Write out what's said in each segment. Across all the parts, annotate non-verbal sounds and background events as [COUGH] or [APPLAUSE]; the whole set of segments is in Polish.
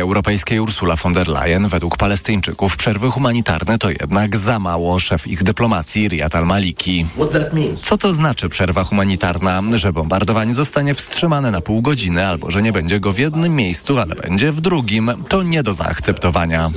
Europejskiej Ursula von der Leyen według Palestyńczyków przerwy humanitarne to jednak za mało. Szef ich dyplomacji Riyad al-Maliki. Co to znaczy przerwa humanitarna? Że bombardowanie zostanie wstrzymane na pół godziny albo że nie będzie go w jednym miejscu, ale będzie w drugim. To nie do zaakceptowania.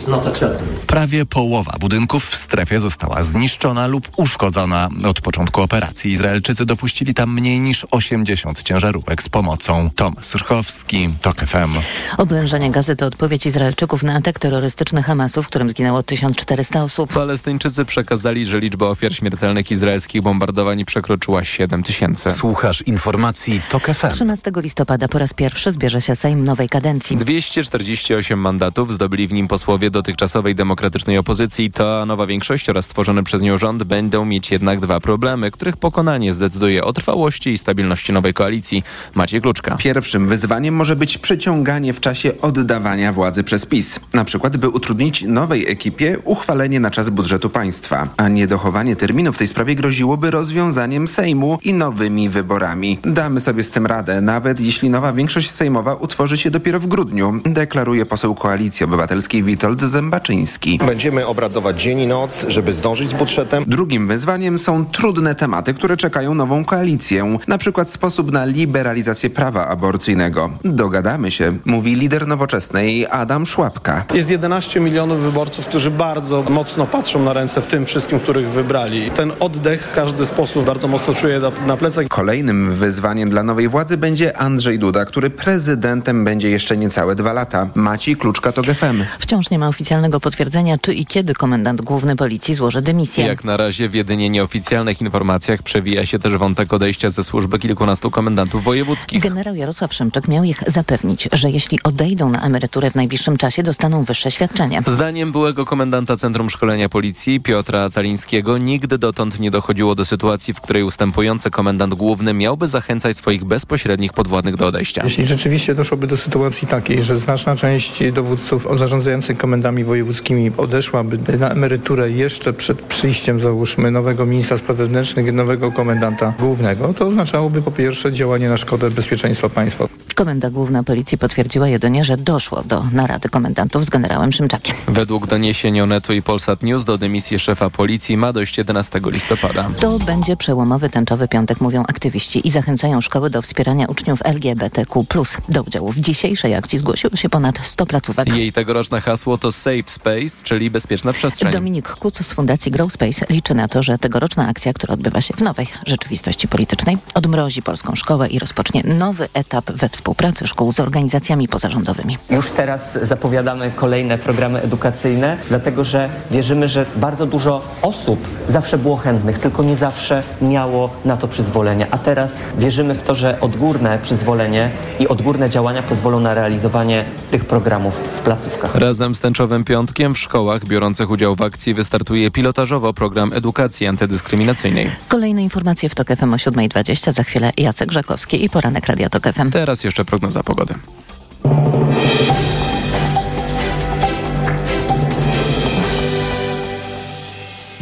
Prawie połowa budynków w strefie została zniszczona lub uszkodzona. Od początku operacji Izraelczycy dopuścili tam mniej niż 80 ciężarówek z pomocą. Tomasz Surchowski, TOK FM. Oblężenie gazy to odpowiedź Izraelczyków na atak terrorystyczny Hamasu, w którym zginęło 1400 osób. Palestyńczycy przekazali, że liczba ofiar śmiertelnych izraelskich bombardowań przekroczyła 7 tysięcy. Słuchasz informacji TOK FM. 13 listopada po raz pierwszy zbierze się Sejm nowej kadencji. 248 mandatów zdobyli w nim posłowie dotychczasowej demokratycznej opozycji. Ta nowa większość oraz stworzony przez nią rząd będą mieć jednak dwa problemy, których pokonanie zdecyduje o trwałości i stabilności nowej koalicji. Maciej Kluczka. Pierwszym wyzwaniem może być przeciąganie w czasie oddawania władzy przez PiS. Na przykład, by utrudnić nowej ekipie uchwalenie na czas budżetu państwa. A niedochowanie terminu w tej sprawie groziłoby rozwiązaniem Sejmu i nowymi wyborami. Damy sobie z tym radę, nawet jeśli nowa większość sejmowa utworzy się dopiero w grudniu, deklaruje poseł Koalicji Obywatelskiej Witold Zębaczyński. Będziemy obradować dzień i noc, żeby zdążyć z budżetem. Drugim wyzwaniem są trudne tematy, które czekają nową koalicję. Na przykład sposób na liberalizację prawa aborcyjnego. Dogadamy się, mówi lider nowoczesnej Adam Szłapka. Jest 11 milionów wyborców, którzy bardzo mocno patrzą na ręce w tym wszystkim, których wybrali. Ten oddech każdy z posłów bardzo mocno czuje na, na plecach. Kolejnym wyzwaniem dla nowej władzy będzie Andrzej Duda, który prezydentem będzie jeszcze niecałe dwa lata. Maciej Kluczka to GFM. Wciąż nie ma oficjalnego potwierdzenia, czy i kiedy komendant główny policji złoży dymisję. Jak na razie w jedynie nieoficjalnych informacjach przewija się też wątek odejścia ze służby kilkunastu komendantów wojewódzkich. Generał Jarosław Szymczyk miał ich zapewnić, że jeśli odejdą na emeryturę w najbliższym czasie, dostaną wyższe świadczenie. Zdaniem byłego komendanta Centrum Szkolenia Policji Piotra Calińskiego nigdy dotąd nie dochodziło do sytuacji, w której ustępujący komendant główny miałby zachęcać swoich bezpośrednich podwładnych do odejścia. Jeśli rzeczywiście doszłoby do sytuacji takiej, że znaczna część dowódców zarządzających komendami wojewódzkimi odeszłaby na emeryturę jeszcze przed przyjściem, załóżmy, nowego ministra spraw wewnętrznych i nowego komendanta głównego, to oznaczałoby po pierwsze działanie na szkodę bezpieczeństwa państwa. Komenda Główna Policji potwierdziła jedynie, że doszło do narady komendantów z generałem Szymczakiem. Według doniesień Onetu i Polsat News do dymisji szefa policji ma dojść 11 listopada. To będzie przełomowy tęczowy piątek, mówią aktywiści i zachęcają szkoły do wspierania uczniów LGBTQ+. Do udziału w dzisiejszej akcji zgłosiło się ponad 100 placówek. Jej tegoroczne hasło to Safe Space, czyli bezpieczna przestrzeń. Dominik Kuc z Fundacji Grow Space liczy na to, że tegoroczna akcja, która odbywa się w nowej rzeczywistości politycznej, odmrozi polską szkołę i rozpocznie nowy etap we współpracy szkół z organizacjami pozarządowymi. Już teraz zapowiadamy kolejne programy edukacyjne, dlatego że wierzymy, że bardzo dużo osób zawsze było chętnych, tylko nie zawsze miało na to przyzwolenie. A teraz wierzymy w to, że odgórne przyzwolenie i odgórne działania pozwolą na realizowanie tych programów w placówkach. Razem z tęczowym piątkiem w szkołach biorących udział w akcji wystartuje pilotażowo program edukacji antydyskryminacyjnej. Kolejne informacje w TOK FM o 7.20. Za chwilę Jacek Żakowski i poranek Radia TOK FM. Teraz jeszcze prognoza pogody.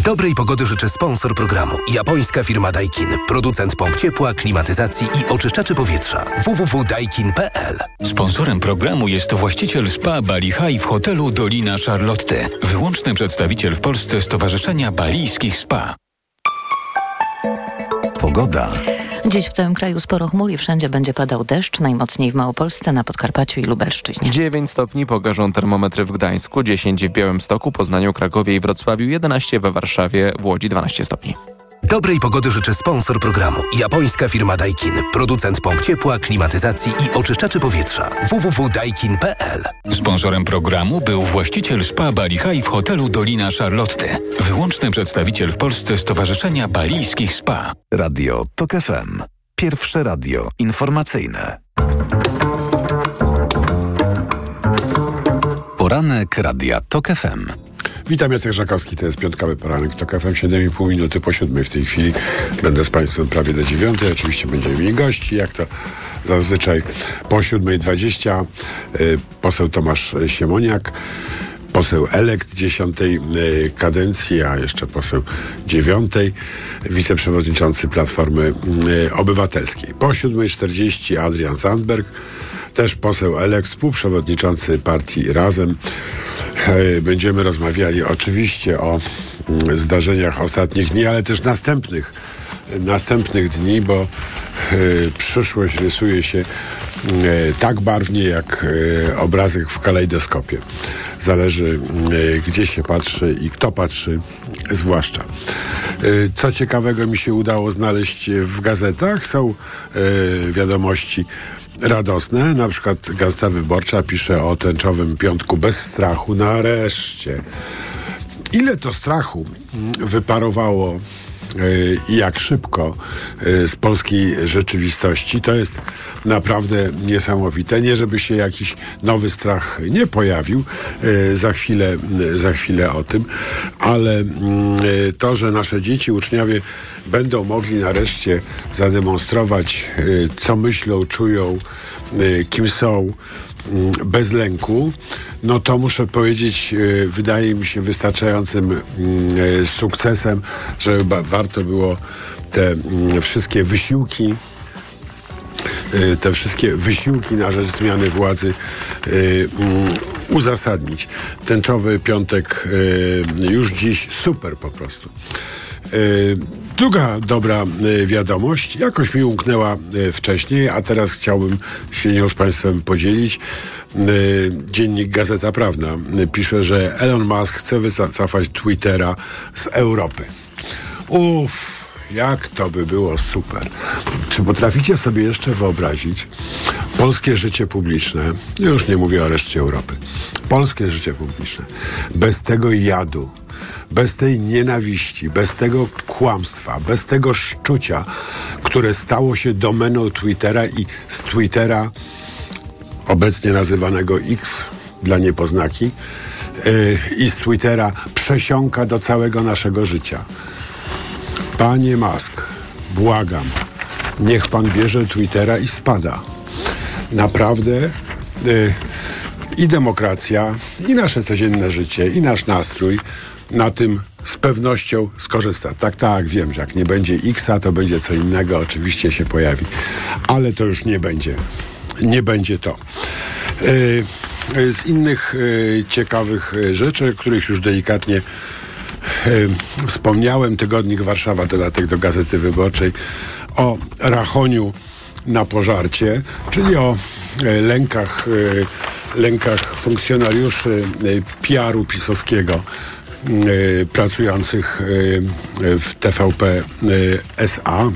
Dobrej pogody życzę sponsor programu. Japońska firma Daikin. Producent pomp ciepła, klimatyzacji i oczyszczaczy powietrza. www.daikin.pl Sponsorem programu jest właściciel spa Bali High w hotelu Dolina Charlotte. Wyłączny przedstawiciel w Polsce Stowarzyszenia Balijskich Spa. Pogoda. Dziś w całym kraju sporo chmur i wszędzie będzie padał deszcz, najmocniej w Małopolsce, na Podkarpaciu i Lubelszczyźnie. 9 stopni pokażą termometry w Gdańsku, 10 w Białymstoku, Poznaniu, Krakowie i Wrocławiu, 11 we Warszawie, w Łodzi 12 stopni. Dobrej pogody życzę sponsor programu. Japońska firma Daikin. Producent pomp ciepła, klimatyzacji i oczyszczaczy powietrza. www.daikin.pl Sponsorem programu był właściciel spa Bali High w hotelu Dolina Charlotte. Wyłączny przedstawiciel w Polsce Stowarzyszenia Balijskich Spa. Radio TOK FM. Pierwsze radio informacyjne. Poranek Radia TOK FM. Witam, Jacek Żakowski, to jest piątkowy poranek TOK FM, 7,5 minuty po siódmej w tej chwili. Będę z Państwem prawie do dziewiątej, oczywiście będziemy mieli gości, jak to zazwyczaj po siódmej dwadzieścia. Y, poseł Tomasz Siemoniak, poseł elekt dziesiątej y, kadencji, a jeszcze poseł dziewiątej, wiceprzewodniczący Platformy y, Obywatelskiej. Po siódmej czterdzieści Adrian Sandberg, też poseł Elek, współprzewodniczący partii Razem. E, będziemy rozmawiali oczywiście o mm, zdarzeniach ostatnich dni, ale też następnych następnych dni, bo e, przyszłość rysuje się e, tak barwnie jak e, obrazek w kalejdoskopie. Zależy gdzie się patrzy i kto patrzy zwłaszcza. Co ciekawego mi się udało znaleźć w gazetach są wiadomości radosne. Na przykład Gazeta Wyborcza pisze o tęczowym piątku bez strachu. Nareszcie. Ile to strachu wyparowało i jak szybko e, z polskiej rzeczywistości. To jest naprawdę niesamowite. Nie, żeby się jakiś nowy strach nie pojawił, e, za chwilę, za chwilę o tym, ale mm, e, to, że nasze dzieci, uczniowie będą mogli nareszcie zademonstrować, co myślą, czują, kim są, bez lęku, no to muszę powiedzieć, e, wydaje mi się wystarczającym mm, e, sukcesem, że warto było te mm, wszystkie wysiłki e, te wszystkie wysiłki na rzecz zmiany władzy mm, uzasadnić. Tęczowy piątek już dziś super po prostu. Druga dobra wiadomość, jakoś mi umknęła wcześniej, a teraz chciałbym się nią z Państwem podzielić. Y, dziennik Gazeta Prawna pisze, że Elon Musk chce wycofać Twittera z Europy. Uff, jak to by było super. Czy potraficie sobie jeszcze wyobrazić polskie życie publiczne, już nie mówię o reszcie Europy, polskie życie publiczne, bez tego jadu, bez tej nienawiści, bez tego kłamstwa, bez tego szczucia, które stało się domeną Twittera i z Twittera obecnie nazywanego X dla niepoznaki, yy, i z Twittera przesiąka do całego naszego życia. Panie Musk, błagam, niech pan bierze Twittera i spada. Naprawdę yy, i demokracja, i nasze codzienne życie, i nasz nastrój na tym z pewnością skorzysta. Tak, tak, wiem, że jak nie będzie Xa, to będzie co innego, oczywiście się pojawi, ale to już nie będzie nie będzie to. E, z innych e, ciekawych e, rzeczy, których już delikatnie wspomniałem, Tygodnik Warszawa, dodatek do Gazety Wyborczej, o rachoniu na pożarcie, czyli o lękach, lękach funkcjonariuszy PR-u pisowskiego pracujących w TVP SA.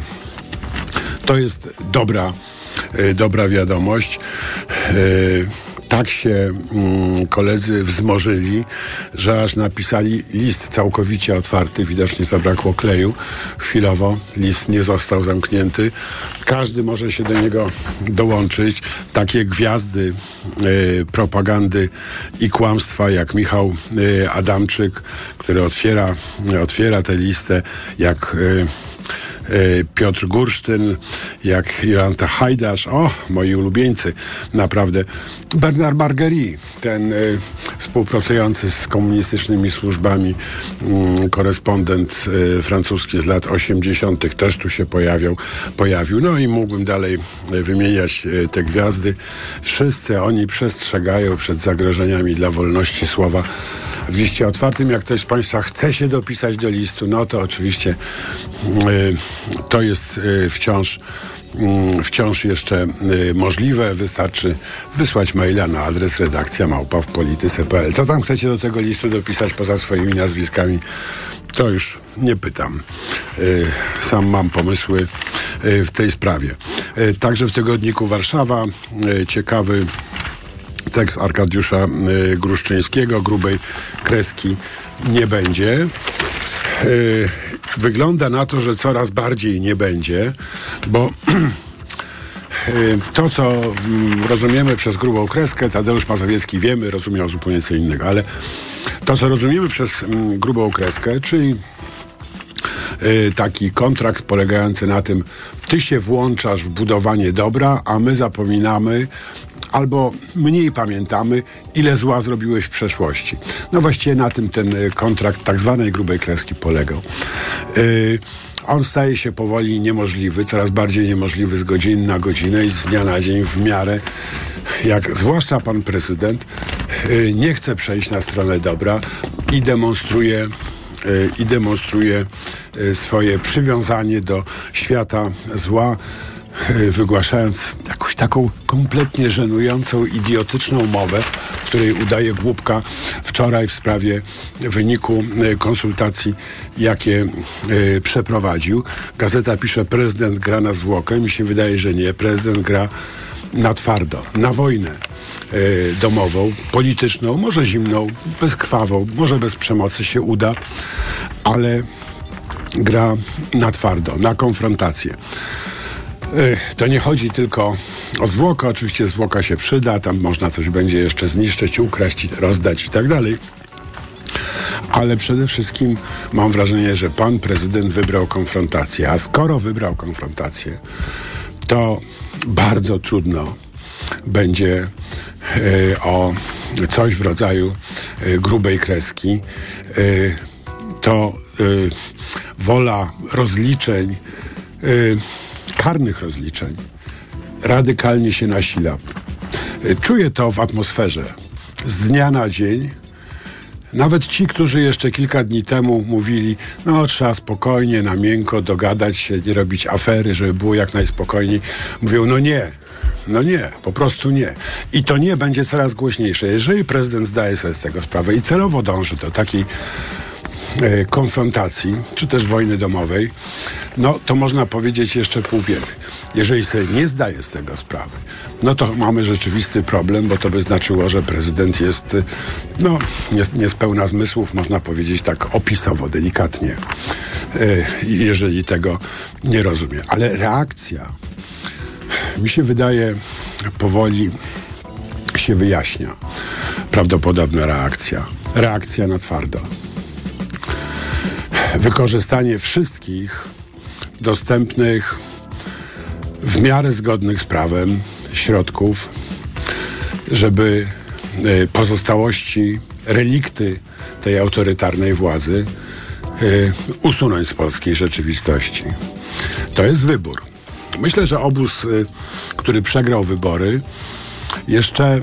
To jest dobra dobra wiadomość. Tak się mm, koledzy wzmożyli, że aż napisali list całkowicie otwarty. Widocznie zabrakło kleju. Chwilowo list nie został zamknięty. Każdy może się do niego dołączyć. Takie gwiazdy y, propagandy i kłamstwa jak Michał y, Adamczyk, który otwiera, otwiera tę listę, jak y, Piotr Gursztyn, jak Jolanta Hajdasz, o, moi ulubieńcy, naprawdę. Bernard Marguerite, ten y, współpracujący z komunistycznymi służbami y, korespondent y, francuski z lat 80. też tu się pojawiał, pojawił. No i mógłbym dalej wymieniać te gwiazdy. Wszyscy oni przestrzegają przed zagrożeniami dla wolności słowa w liście otwartym. Jak ktoś z Państwa chce się dopisać do listu, no to oczywiście to jest wciąż Mm, wciąż jeszcze y, możliwe. Wystarczy wysłać maila na adres redakcja małpa w polityce.pl. Co tam chcecie do tego listu dopisać poza swoimi nazwiskami? To już nie pytam. Y, sam mam pomysły y, w tej sprawie. Także w tygodniku Warszawa ciekawy tekst Arkadiusza Gruszczyńskiego, grubej kreski nie będzie. Wygląda na to, że coraz bardziej nie będzie, bo [CLEARS THROAT] to, co mm, rozumiemy przez grubą kreskę, Tadeusz Mazowiecki wiemy, rozumiał zupełnie co innego, ale to, co rozumiemy przez mm, grubą kreskę, czyli y, taki kontrakt polegający na tym, ty się włączasz w budowanie dobra, a my zapominamy albo mniej pamiętamy, ile zła zrobiłeś w przeszłości. No właściwie na tym ten y, kontrakt tak zwanej grubej kreski polegał. Yy, on staje się powoli niemożliwy, coraz bardziej niemożliwy z godziny na godzinę i z dnia na dzień w miarę jak zwłaszcza pan prezydent y, nie chce przejść na stronę dobra i demonstruje i demonstruje swoje przywiązanie do świata zła, [LAUGHS] wygłaszając jakąś taką kompletnie żenującą, idiotyczną mowę, w której udaje głupka wczoraj w sprawie wyniku konsultacji, jakie przeprowadził. Gazeta pisze, prezydent gra na zwłokę. Mi się wydaje, że nie. Prezydent gra na twardo, na wojnę y, domową, polityczną, może zimną, bezkrwawą, może bez przemocy się uda, ale gra na twardo, na konfrontację. Y, to nie chodzi tylko o zwłokę, oczywiście zwłoka się przyda, tam można coś będzie jeszcze zniszczyć, ukraść, rozdać i tak dalej. Ale przede wszystkim mam wrażenie, że pan prezydent wybrał konfrontację, a skoro wybrał konfrontację, to bardzo trudno będzie y, o coś w rodzaju y, grubej kreski. To wola rozliczeń, karnych rozliczeń, radykalnie się nasila. Czuję to w atmosferze. Z dnia na dzień nawet ci, którzy jeszcze kilka dni temu mówili, no trzeba spokojnie, na miękko dogadać się, nie robić afery, żeby było jak najspokojniej, mówią, no nie, no nie, po prostu nie. I to nie będzie coraz głośniejsze. Jeżeli prezydent zdaje sobie z tego sprawę i celowo dąży do takiej e, konfrontacji, czy też wojny domowej, no to można powiedzieć jeszcze pół biedy. Jeżeli sobie nie zdaje z tego sprawy, no to mamy rzeczywisty problem, bo to by znaczyło, że prezydent jest no, niespełna zmysłów, można powiedzieć tak opisowo, delikatnie, e, jeżeli tego nie rozumie. Ale reakcja mi się wydaje powoli się wyjaśnia. Prawdopodobna reakcja. Reakcja na twardo. Wykorzystanie wszystkich dostępnych w miarę zgodnych z prawem środków, żeby e, pozostałości, relikty tej autorytarnej władzy e, usunąć z polskiej rzeczywistości. To jest wybór. Myślę, że obóz, y, który przegrał wybory, jeszcze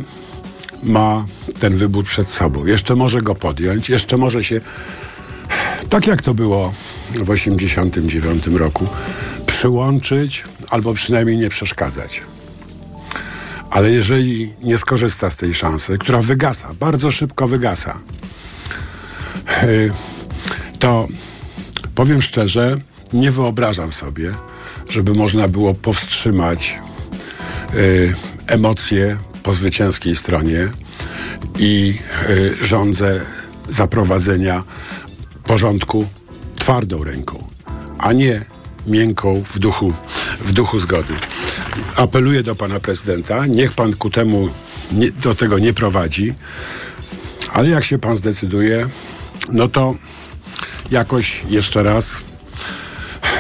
ma ten wybór przed sobą. Jeszcze może go podjąć, jeszcze może się, tak jak to było w 1989 roku, przyłączyć albo przynajmniej nie przeszkadzać. Ale jeżeli nie skorzysta z tej szansy, która wygasa, bardzo szybko wygasa, y, to powiem szczerze, nie wyobrażam sobie, żeby można było powstrzymać y, emocje po zwycięskiej stronie i y, rządzę zaprowadzenia porządku twardą ręką, a nie miękką w duchu, w duchu zgody. Apeluję do pana prezydenta, niech pan ku temu nie, do tego nie prowadzi, ale jak się pan zdecyduje, no to jakoś jeszcze raz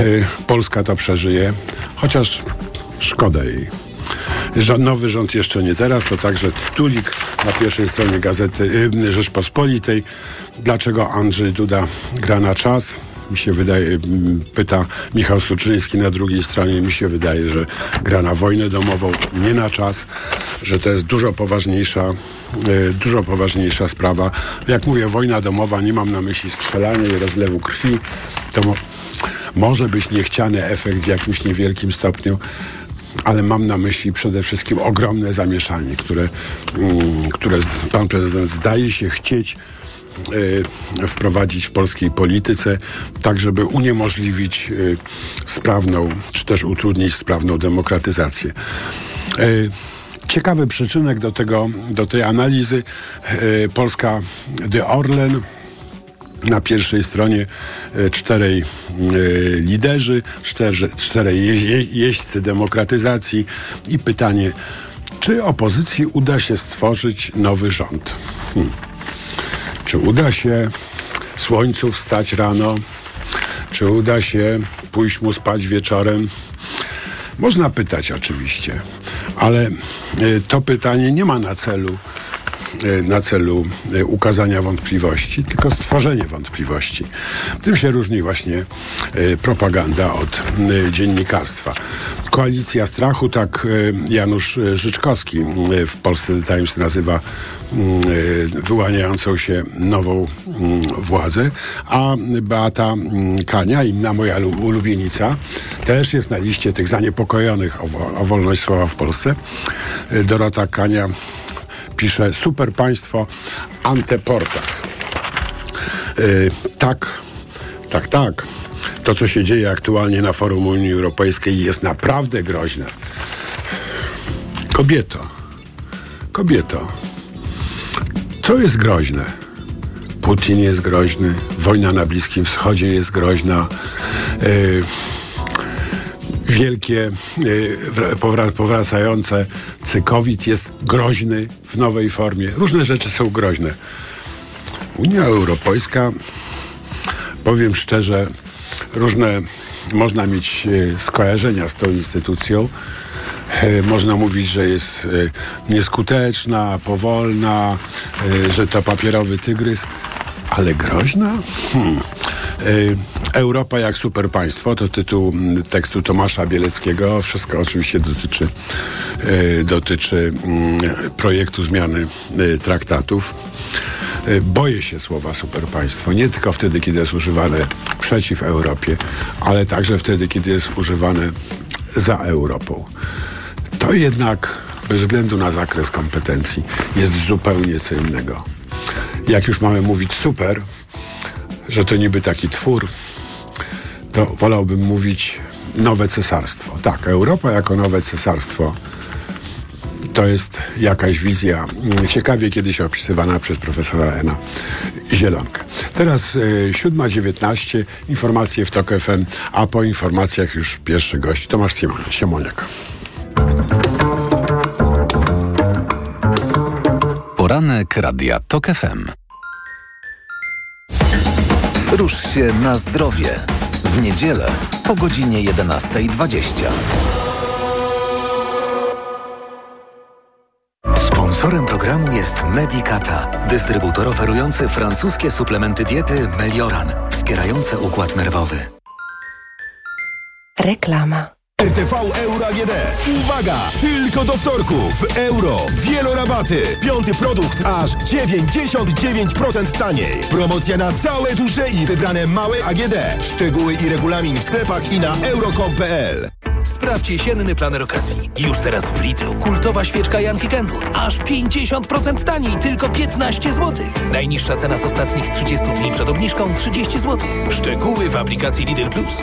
Y, Polska to przeżyje, chociaż szkoda jej. Nowy rząd jeszcze nie teraz, to także tytulik na pierwszej stronie gazety y, Rzeczpospolitej. Dlaczego Andrzej Duda gra na czas? Mi się wydaje, pyta Michał Suczyński na drugiej stronie, mi się wydaje, że gra na wojnę domową, nie na czas, że to jest dużo poważniejsza, y, dużo poważniejsza sprawa. Jak mówię, wojna domowa, nie mam na myśli strzelania i rozlewu krwi, to może być niechciany efekt w jakimś niewielkim stopniu, ale mam na myśli przede wszystkim ogromne zamieszanie, które, mm, które pan prezydent zdaje się chcieć wprowadzić w polskiej polityce, tak żeby uniemożliwić y, sprawną, czy też utrudnić sprawną demokratyzację. Y, ciekawy przyczynek do, tego, do tej analizy. Polska The Orlen na pierwszej stronie e, czterej e, liderzy, czterej je, jeźdźcy demokratyzacji i pytanie, czy opozycji uda się stworzyć nowy rząd? Hmm. Czy uda się słońcu wstać rano? Czy uda się pójść mu spać wieczorem? Można pytać oczywiście, ale e, to pytanie nie ma na celu na celu ukazania wątpliwości, tylko stworzenie wątpliwości. Tym się różni właśnie propaganda od dziennikarstwa. Koalicja strachu, tak Janusz Życzkowski w Polsce Times nazywa wyłaniającą się nową władzę, a Beata Kania, inna moja ulubienica, też jest na liście tych zaniepokojonych o wolność słowa w Polsce. Dorota Kania pisze super państwo anteportas. Yy, tak, tak, tak. To, co się dzieje aktualnie na forum Unii Europejskiej jest naprawdę groźne. Kobieto, kobieto, co jest groźne? Putin jest groźny, wojna na Bliskim Wschodzie jest groźna. Yy, wielkie, yy, powracające cykowit jest groźny w nowej formie. Różne rzeczy są groźne. Unia Europejska, powiem szczerze, różne można mieć yy, skojarzenia z tą instytucją. E, można mówić, że jest nieskuteczna, powolna, że to papierowy tygrys, ale groźna? Hmm. Europa jak superpaństwo to tytuł tekstu Tomasza Bieleckiego. Wszystko oczywiście dotyczy, dotyczy projektu zmiany traktatów. Boję się słowa superpaństwo, nie tylko wtedy, kiedy jest używane przeciw Europie, ale także wtedy, kiedy jest używane za Europą to jednak bez względu na zakres kompetencji jest zupełnie co innego. Jak już mamy mówić super, że to niby taki twór, to wolałbym mówić nowe cesarstwo. Tak, Europa jako nowe cesarstwo to jest jakaś wizja mm, ciekawie kiedyś opisywana przez profesora Ena Zielonkę. Teraz y, 7.19, informacje w TOK FM, a po informacjach już pierwszy gość Tomasz Siemoniak. Poranek Radia TOK FM. Rusz się na zdrowie. W niedzielę po godzinie 11.20. Sponsorem programu jest Medicata, dystrybutor oferujący francuskie suplementy diety Melioran, wspierające układ nerwowy. Reklama. RTV Euro AGD. Uwaga! Tylko do wtorku w euro. Wielorabaty. Piąty produkt aż 99% taniej. Promocja na całe duże i wybrane małe AGD. Szczegóły i regulamin w sklepach i na euro.com.pl. Sprawdź jesienny planer okazji. Już teraz w Lidlu kultowa świeczka Janki Candle. Aż 50% taniej, tylko 15 zł. Najniższa cena z ostatnich 30 dni przed obniżką 30 zł. Szczegóły w aplikacji Lidl Plus.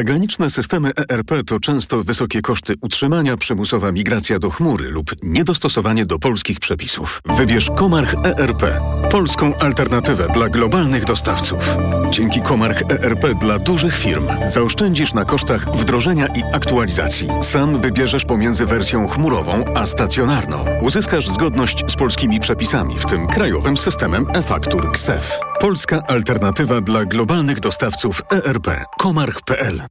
Zagraniczne systemy ERP to często wysokie koszty utrzymania, przymusowa migracja do chmury lub niedostosowanie do polskich przepisów. Wybierz Komarch ERP, polską alternatywę dla globalnych dostawców. Dzięki Komarch ERP dla dużych firm zaoszczędzisz na kosztach wdrożenia i aktualizacji. Sam wybierzesz pomiędzy wersją chmurową a stacjonarną. Uzyskasz zgodność z polskimi przepisami, w tym krajowym systemem e-faktur KSEF. Polska alternatywa dla globalnych dostawców ERP. Komarch.pl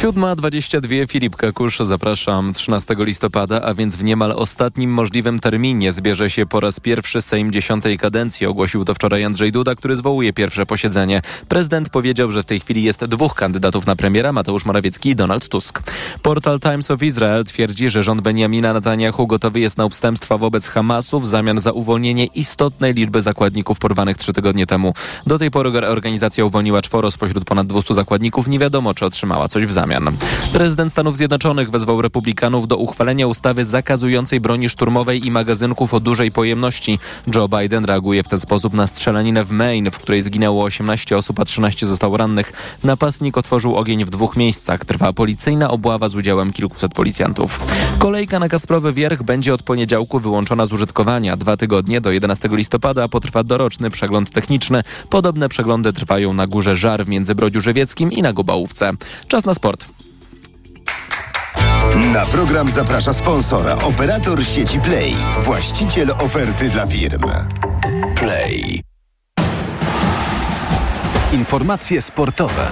7.22 Filip Kakusz, zapraszam 13 listopada, a więc w niemal ostatnim możliwym terminie zbierze się po raz pierwszy Sejm dziesiątej kadencji. Ogłosił to wczoraj Andrzej Duda, który zwołuje pierwsze posiedzenie. Prezydent powiedział, że w tej chwili jest dwóch kandydatów na premiera, Mateusz Morawiecki i Donald Tusk. Portal Times of Israel twierdzi, że rząd Benjamina Netanyahu gotowy jest na ustępstwa wobec Hamasu w zamian za uwolnienie istotnej liczby zakładników porwanych trzy tygodnie temu. Do tej pory organizacja uwolniła czworo spośród ponad 200 zakładników. Nie wiadomo, czy otrzymała coś w zamian. Zamian. Prezydent Stanów Zjednoczonych wezwał republikanów do uchwalenia ustawy zakazującej broni szturmowej i magazynków o dużej pojemności. Joe Biden reaguje w ten sposób na strzelaninę w Maine, w której zginęło 18 osób, a 13 zostało rannych. Napastnik otworzył ogień w dwóch miejscach. Trwa policyjna obława z udziałem kilkuset policjantów. Kolejka na Kasprowy Wierch będzie od poniedziałku wyłączona z użytkowania. Dwa tygodnie do 11 listopada potrwa doroczny przegląd techniczny. Podobne przeglądy trwają na Górze Żar w Międzybrodziu Żywieckim i na Gubałówce. Czas na sport. Na program zaprasza sponsora, operator sieci Play, właściciel oferty dla firm. Play. Informacje sportowe.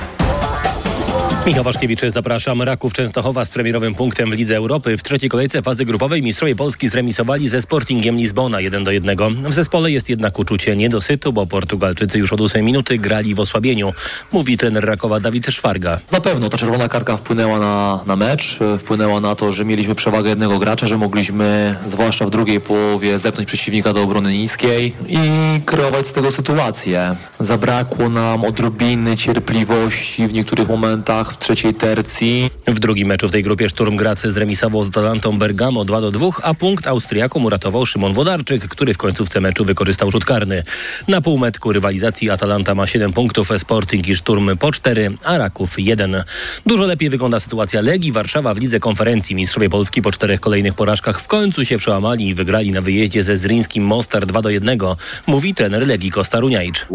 Michał Waszkiewicz, zapraszam. Raków Częstochowa z premierowym punktem w Lidze Europy. W trzeciej kolejce fazy grupowej mistrzowie Polski zremisowali ze Sportingiem Lizbona 1 do 1. W zespole jest jednak uczucie niedosytu, bo Portugalczycy już od 8 minuty grali w osłabieniu, mówi trener Rakowa Dawid Szwarga. Na pewno ta czerwona kartka wpłynęła na, na mecz, wpłynęła na to, że mieliśmy przewagę jednego gracza, że mogliśmy, zwłaszcza w drugiej połowie, zepnąć przeciwnika do obrony niskiej i kreować z tego sytuację. Zabrakło nam odrobiny cierpliwości w niektórych momentach w trzeciej tercji. W drugim meczu w tej grupie Szturm Graz zremisował z Atalantą Bergamo 2 do 2, a punkt Austriakom uratował Szymon Wodarczyk, który w końcówce meczu wykorzystał rzut karny. Na półmetku rywalizacji Atalanta ma 7 punktów, Sporting i Szturm po 4, a Raków 1. Dużo lepiej wygląda sytuacja Legii Warszawa w Lidze Konferencji. Mistrzowie Polski po czterech kolejnych porażkach w końcu się przełamali i wygrali na wyjeździe ze Zrińskim Mostar 2 do 1, mówi trener Legii Kosta Runiajcz.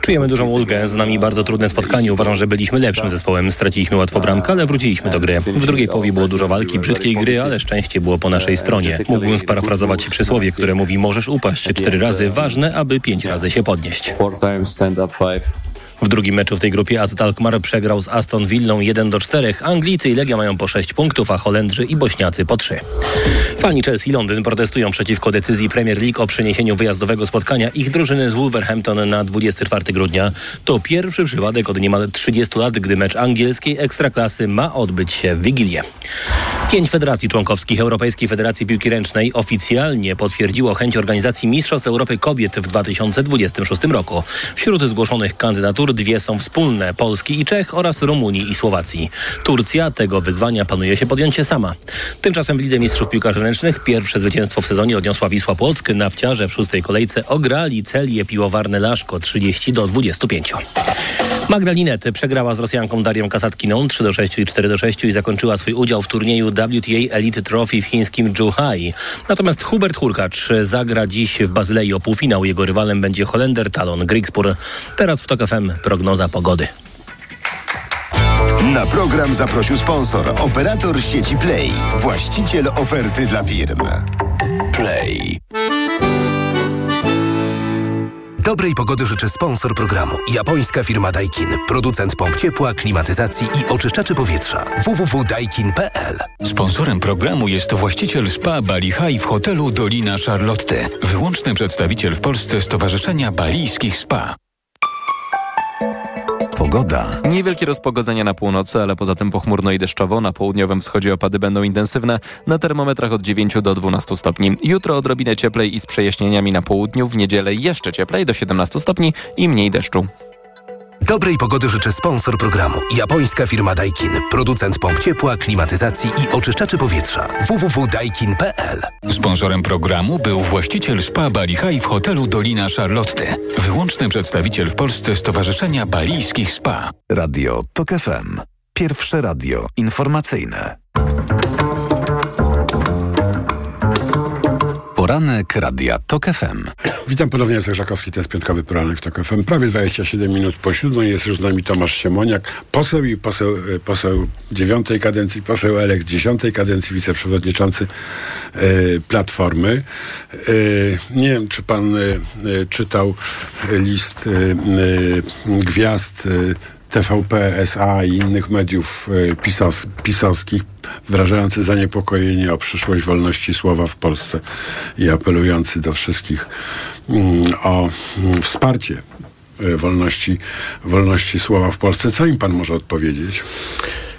Czujemy dużą ulgę, z nami bardzo trudne spotkanie. Uważam, że byliśmy lepszym zespołem. Straciliśmy łatwo bramkę, ale wróciliśmy do gry. W drugiej połowie było dużo walki, brzydkiej gry, ale szczęście było po naszej stronie. Mógłbym sparafrazować przysłowie, które mówi możesz upaść cztery razy, ważne, aby pięć razy się podnieść. W drugim meczu w tej grupie AZ Alkmaar przegrał z Aston Villą 1 do 4. Anglicy i Legia mają po 6 punktów, a Holendrzy i Bośniacy po 3. Fani Chelsea Londyn protestują przeciwko decyzji Premier League o przeniesieniu wyjazdowego spotkania ich drużyny z Wolverhampton na 24 grudnia. To pierwszy przypadek od niemal 30 lat, gdy mecz angielskiej ekstraklasy ma odbyć się w Wigilię. Pięć federacji członkowskich Europejskiej Federacji Piłki Ręcznej oficjalnie potwierdziło chęć organizacji Mistrzostw Europy Kobiet w 2026 roku. Wśród zgłoszonych kandydatur dwie są wspólne Polski i Czech oraz Rumunii i Słowacji. Turcja tego wyzwania planuje się podjąć się sama. Tymczasem w Lidze Mistrzów Piłkarzy Ręcznych pierwsze zwycięstwo w sezonie odniosła Wisła Płock. Nawciarze w szóstej kolejce ograli Celię Piłowarne Laszko 30 do 25. Magdalinet przegrała z Rosjanką Darią Kasatkiną 3 do 6 i 4 do 6 i zakończyła swój udział w turnieju WTA Elite Trophy w chińskim Zhuhai. Natomiast Hubert Hurkacz zagra dziś w Bazylei o półfinał. Jego rywalem będzie Holender Talon Grigspur. Teraz w TOK FM prognoza pogody. Na program zaprosił sponsor, operator sieci Play, właściciel oferty dla firm. Play. Dobrej pogody życzy sponsor programu. Japońska firma Daikin. Producent pomp ciepła, klimatyzacji i oczyszczaczy powietrza. www.daikin.pl Sponsorem programu jest właściciel spa Bali High w hotelu Dolina Charlotte. Wyłączny przedstawiciel w Polsce Stowarzyszenia Balijskich Spa. Pogoda. Niewielkie rozpogodzenia na północy, ale poza tym pochmurno i deszczowo. Na południowym wschodzie opady będą intensywne. Na termometrach od 9 do 12 stopni. Jutro odrobinę cieplej i z przejaśnieniami na południu. W niedzielę jeszcze cieplej do 17 stopni i mniej deszczu. Dobrej pogody życzy sponsor programu. Japońska firma Daikin. Producent pomp ciepła, klimatyzacji i oczyszczaczy powietrza. www.daikin.pl Sponsorem programu był właściciel spa Bali High w hotelu Dolina Charlotte. Wyłączny przedstawiciel w Polsce Stowarzyszenia Balijskich Spa. Radio TOK FM. Pierwsze radio informacyjne. Poranek Radia TOK FM. Witam ponownie, Jacek Żakowski, to jest piątkowy poranek w TOK FM. Prawie 27 minut po siódmej jest już z nami Tomasz Siemoniak, poseł i poseł, e, poseł dziewiątej kadencji, poseł elekt dziesiątej kadencji, wiceprzewodniczący e, Platformy. E, nie wiem, czy pan e, czytał list gwiazd TVP, SA i innych mediów pisos, pisowskich wyrażający zaniepokojenie o przyszłość wolności słowa w Polsce i apelujący do wszystkich mm, o mm, wsparcie wolności, wolności słowa w Polsce. Co im pan może odpowiedzieć?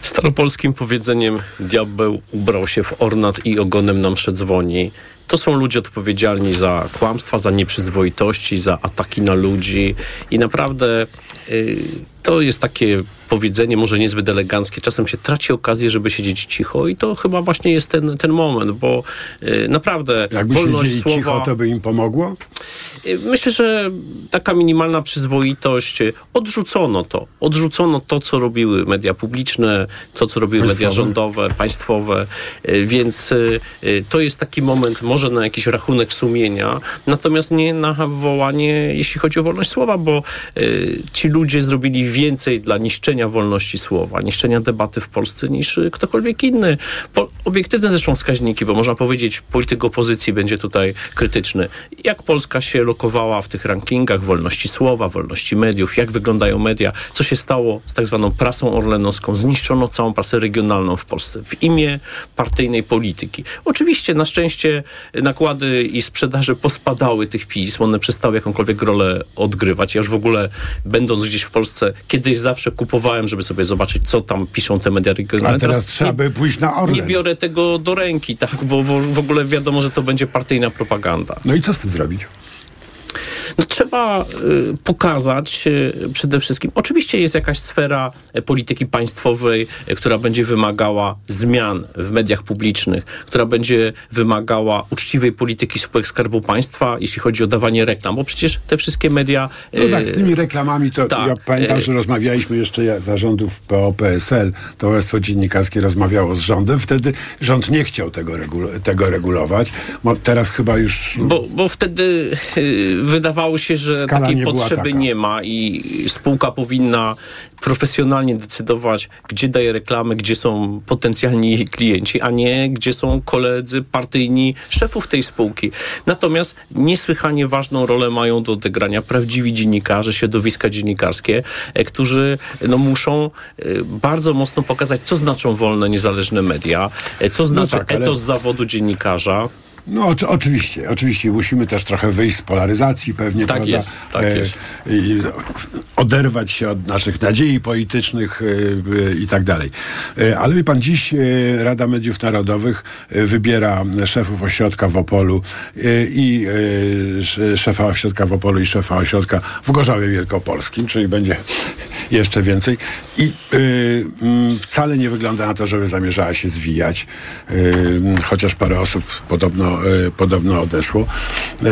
Staropolskim powiedzeniem diabeł ubrał się w ornat i ogonem nam przedzwoni. To są ludzie odpowiedzialni za kłamstwa, za nieprzyzwoitości, za ataki na ludzi i naprawdę... Yy, to jest takie powiedzenie, może niezbyt eleganckie, czasem się traci okazję, żeby siedzieć cicho i to chyba właśnie jest ten, ten moment, bo y, naprawdę Jakby wolność siedzieli słowa... cicho, to by im pomogło? Y, Myślę, że taka minimalna przyzwoitość, y, odrzucono to. Odrzucono to, co robiły media publiczne, to, co robiły media Państwowe. rządowe, państwowe, y, więc to jest taki moment może na jakiś rachunek sumienia, natomiast nie na wołanie, jeśli chodzi o wolność słowa, bo ci ludzie zrobili więcej dla niszczenia wolności słowa, niszczenia debaty w Polsce niż y, ktokolwiek inny. Po, obiektywne zresztą wskaźniki, bo można powiedzieć, polityk opozycji będzie tutaj krytyczny. Jak Polska się lokowała w tych rankingach wolności słowa, wolności mediów, jak wyglądają media, co się stało z tak zwaną prasą orlenowską, zniszczono całą prasę regionalną w Polsce w imię partyjnej polityki. Oczywiście na szczęście nakłady i sprzedaże pospadały tych pism, one przestały jakąkolwiek rolę odgrywać. Ja już w ogóle będąc gdzieś w Polsce, kiedyś zawsze kupowałem, żeby sobie zobaczyć, co tam piszą te media regionalne. A teraz trzeba by pójść na nie Orlen. biorę tego do ręki, tak, bo bo w ogóle wiadomo, że to będzie partyjna propaganda. No i co z tym zrobić? No, trzeba y, pokazać y, przede wszystkim, oczywiście jest jakaś sfera e, polityki państwowej, która będzie wymagała zmian w mediach publicznych, która będzie wymagała uczciwej polityki spółek Skarbu Państwa, jeśli chodzi o dawanie reklam, bo przecież te wszystkie media... No tak, z tymi reklamami to tak, ja pamiętam, że rozmawialiśmy jeszcze zarządów PO-PSL, Towarzystwo Dziennikarskie rozmawiało z rządem, wtedy rząd nie chciał tego, regul- tego regulować. Teraz chyba już... Bo, bo wtedy y, wydawało się, że Skala takiej nie potrzeby nie ma i spółka powinna profesjonalnie decydować, gdzie daje reklamy, gdzie są potencjalni klienci, a nie gdzie są koledzy partyjni szefów tej spółki. Natomiast niesłychanie ważną rolę mają do odegrania prawdziwi dziennikarze, środowiska dziennikarskie, e, którzy no, muszą e, bardzo mocno pokazać, co znaczą wolne, niezależne media, e, co znaczy tak, ale- etos zawodu dziennikarza. No oczy- oczywiście, oczywiście musimy też trochę wyjść z polaryzacji pewnie, Tak prawda? jest, tak E, jest. I oderwać się od naszych nadziei politycznych e, e, i tak dalej. E, ale wie pan, dziś e, Rada Mediów Narodowych e, wybiera szefów ośrodka w Opolu i sz- szefa ośrodka w Opolu i szefa ośrodka w Gorzowie Wielkopolskim, czyli będzie [LAUGHS] jeszcze więcej. I wcale nie wygląda na to, żeby zamierzała się zwijać, chociaż parę osób podobno, e, podobno odeszło. E,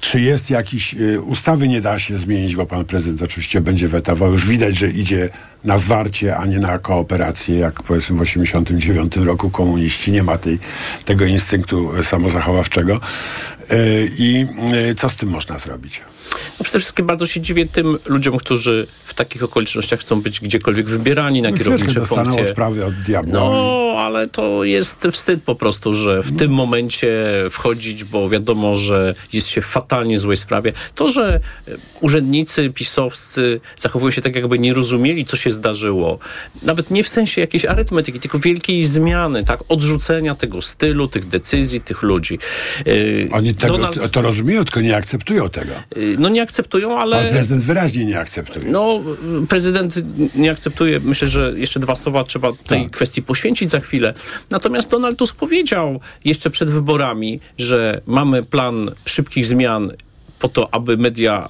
czy jest jakiś... e, Ustawy nie da się zmienić, bo pan prezydent oczywiście będzie wetował. Już widać, że idzie na zwarcie, a nie na kooperację, jak powiedzmy w 89 roku komuniści. Nie ma tej, tego instynktu samozachowawczego. E, I e, co z tym można zrobić? No przede wszystkim bardzo się dziwię tym ludziom, którzy w takich okolicznościach chcą być gdziekolwiek wybierani na No, kierownicze funkcje. odprawy od diabła. No, ale to jest wstyd po prostu, że w tym momencie wchodzić, bo wiadomo, że jest się w fatalnie złej sprawie. To, że e, urzędnicy pisowscy zachowują się tak, jakby nie rozumieli, co się zdarzyło. Nawet nie w sensie jakiejś arytmetyki, tylko wielkiej zmiany, tak? Odrzucenia tego stylu, tych decyzji, tych ludzi. Oni tego, Donald- to, rozumieją, tylko nie akceptują tego. e, No nie akceptują, ale... Pan prezydent wyraźnie nie akceptuje. No, prezydent nie akceptuje. Myślę, że jeszcze dwa słowa trzeba tej kwestii poświęcić za chwilę. Natomiast Donald Tusk powiedział jeszcze przed wyborami, że mamy plan szybkich zmian po to, aby media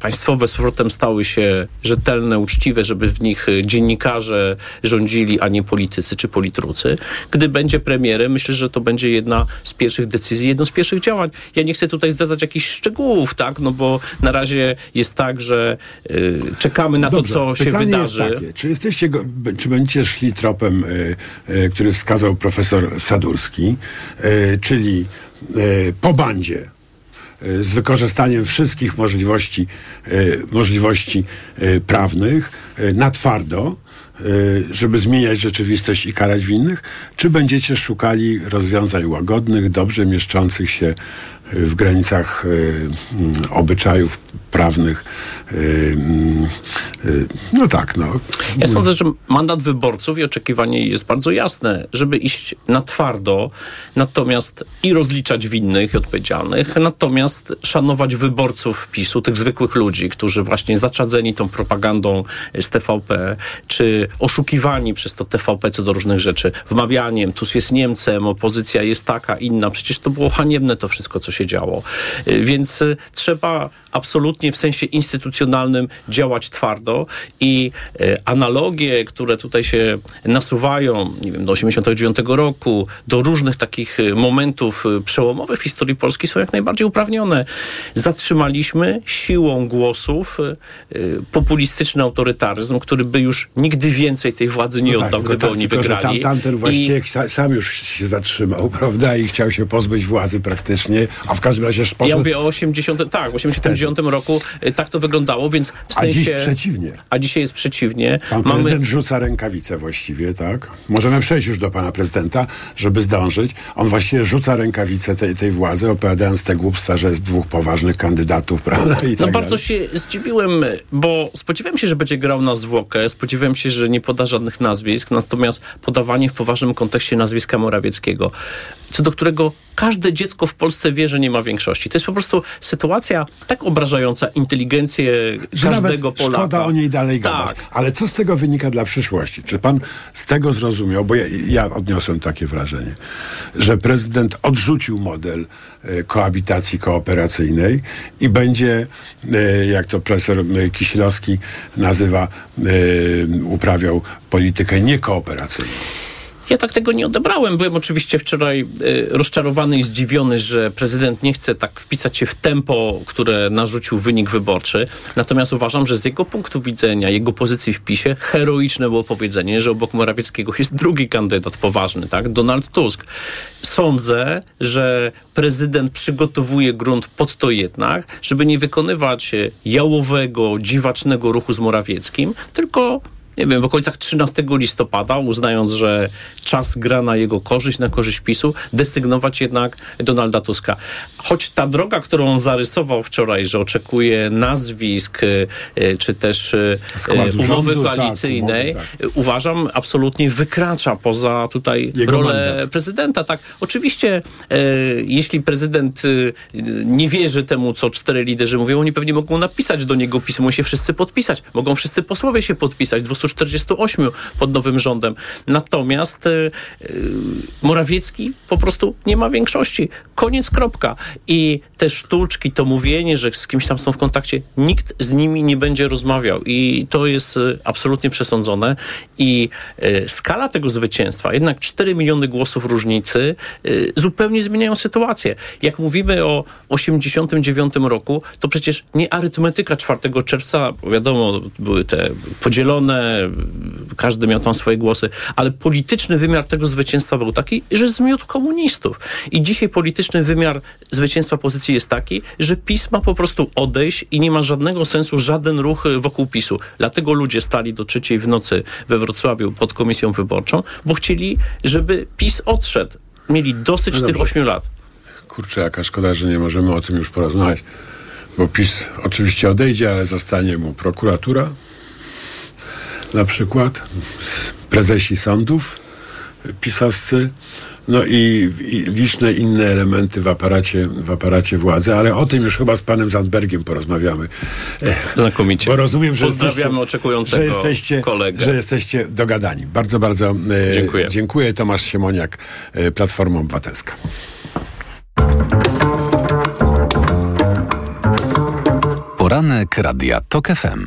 państwowe z powrotem stały się rzetelne, uczciwe, żeby w nich y, dziennikarze rządzili, a nie politycy czy politrucy. Gdy będzie premierem, myślę, że to będzie jedna z pierwszych decyzji, jedno z pierwszych działań. Ja nie chcę tutaj zdradzać jakichś szczegółów, tak, no bo na razie jest tak, że y, czekamy na Dobrze, to, co się pytanie wydarzy. Jest takie, czy jesteście, go, czy będziecie szli tropem, y, y, który wskazał profesor Sadurski, czyli po bandzie, z wykorzystaniem wszystkich możliwości, y, możliwości y, prawnych, na twardo, żeby zmieniać rzeczywistość i karać winnych, czy będziecie szukali rozwiązań łagodnych, dobrze mieszczących się w granicach y, obyczajów prawnych. y, y, No tak, no. Ja sądzę, że mandat wyborców i oczekiwanie jest bardzo jasne, żeby iść na twardo, natomiast i rozliczać winnych i odpowiedzialnych, natomiast szanować wyborców PiSu, tych zwykłych ludzi, którzy właśnie zaczadzeni tą propagandą z TVP, czy oszukiwani przez to TVP co do różnych rzeczy, wmawianiem, Tusk jest Niemcem, opozycja jest taka, inna. Przecież to było haniebne to wszystko, co się działo. Y, Więc y, trzeba absolutnie w sensie instytucjonalnym działać twardo i y, analogie, które tutaj się nasuwają, nie wiem, do 89 roku, do różnych takich momentów przełomowych w historii Polski są jak najbardziej uprawnione. Zatrzymaliśmy siłą głosów populistyczny autorytaryzm, który by już nigdy więcej tej władzy nie No tak, oddał, tylko gdyby tak, oni wygrali. Tam, tamten I- właściwie sa- sam już się zatrzymał, [LAUGHS] prawda? I chciał się pozbyć władzy praktycznie, a w każdym razie poszedł... Ja mówię o 80, tak, w 89 roku y, tak to wyglądało, więc w A sensie... dziś przeciwnie. A dzisiaj jest przeciwnie. Pan Mamy prezydent rzuca rękawice właściwie, tak? Możemy przejść już do pana prezydenta, żeby zdążyć. On właściwie rzuca rękawice tej, tej władzy, opowiadając te głupstwa, że jest dwóch poważnych kandydatów, [LAUGHS] prawda? I No tak bardzo dalej. się zdziwiłem, bo spodziewałem się, że będzie grał na zwłokę, spodziewałem się, że nie poda żadnych nazwisk, natomiast podawanie w poważnym kontekście nazwiska Morawieckiego, co do którego każde dziecko w Polsce wie, że nie ma większości. To jest po prostu sytuacja tak obrażająca inteligencję Że nawet każdego Polaka. Szkoda o niej dalej gadać. Tak. Ale co z tego wynika dla przyszłości? Czy pan z tego zrozumiał, bo ja, ja odniosłem takie wrażenie, że prezydent odrzucił model e, koabitacji kooperacyjnej i będzie, e, jak to profesor e, Kisielowski nazywa, uprawiał politykę niekooperacyjną. Ja tak tego nie odebrałem. Byłem oczywiście wczoraj y, rozczarowany i zdziwiony, że prezydent nie chce tak wpisać się w tempo, które narzucił wynik wyborczy. Natomiast uważam, że z jego punktu widzenia, jego pozycji w PiSie, heroiczne było powiedzenie, że obok Morawieckiego jest drugi kandydat poważny, tak? Donald Tusk. Sądzę, że prezydent przygotowuje grunt pod to jednak, żeby nie wykonywać e, jałowego, dziwacznego ruchu z Morawieckim, tylko nie wiem, w okolicach 13 listopada, uznając, że czas gra na jego korzyść, na korzyść PiSu, desygnować jednak Donalda Tuska. Choć ta droga, którą on zarysował wczoraj, że oczekuje nazwisk, y, y, czy też Składu y, umowy rządu, tak, koalicyjnej, umowy, y, uważam, absolutnie wykracza poza tutaj Jego rolę mandat. prezydenta. Tak, oczywiście, e, jeśli prezydent e, nie wierzy temu, co cztery liderzy mówią, oni pewnie mogą napisać do niego pismo i się wszyscy podpisać. Mogą wszyscy posłowie się podpisać, 248 pod nowym rządem. Natomiast e, e, Morawiecki po prostu nie ma większości. Koniec, kropka. I te sztuczki, to mówienie, że z kimś tam są w kontakcie, nikt z nimi nie będzie rozmawiał. I to jest e, absolutnie przesądzone. I e, skala tego zwycięstwa, jednak 4 miliony głosów różnicy, y, zupełnie zmieniają sytuację. Jak mówimy o 89 roku, to przecież nie arytmetyka 4 czerwca, wiadomo, były te podzielone, y, każdy miał tam swoje głosy, ale polityczny wymiar tego zwycięstwa był taki, że zmiótł komunistów. I dzisiaj polityczny wymiar zwycięstwa pozycji jest taki, że PiS ma po prostu odejść i nie ma żadnego sensu żaden ruch wokół PiSu. Dlatego ludzie stali do trzeciej w nocy we Wrocławiu pod komisją wyborczą, bo chcieli, żeby PiS odszedł. Mieli dosyć No tych ośmiu lat. Kurczę, jaka szkoda, że nie możemy o tym już porozmawiać. Bo PiS oczywiście odejdzie, ale zostanie mu prokuratura, na przykład, prezesi sądów pisowscy, no i, i liczne inne elementy w aparacie, w aparacie władzy, ale o tym już chyba z panem Zandbergiem porozmawiamy. [LAUGHS] Znakomicie. Bo rozumiem, że Pozdrawiamy jesteście, oczekującego że jesteście, kolegę. że jesteście dogadani. Bardzo, bardzo e, Dziękuję. dziękuję. Tomasz Siemoniak, e, Platforma Obywatelska. Poranek Radia TOK FM.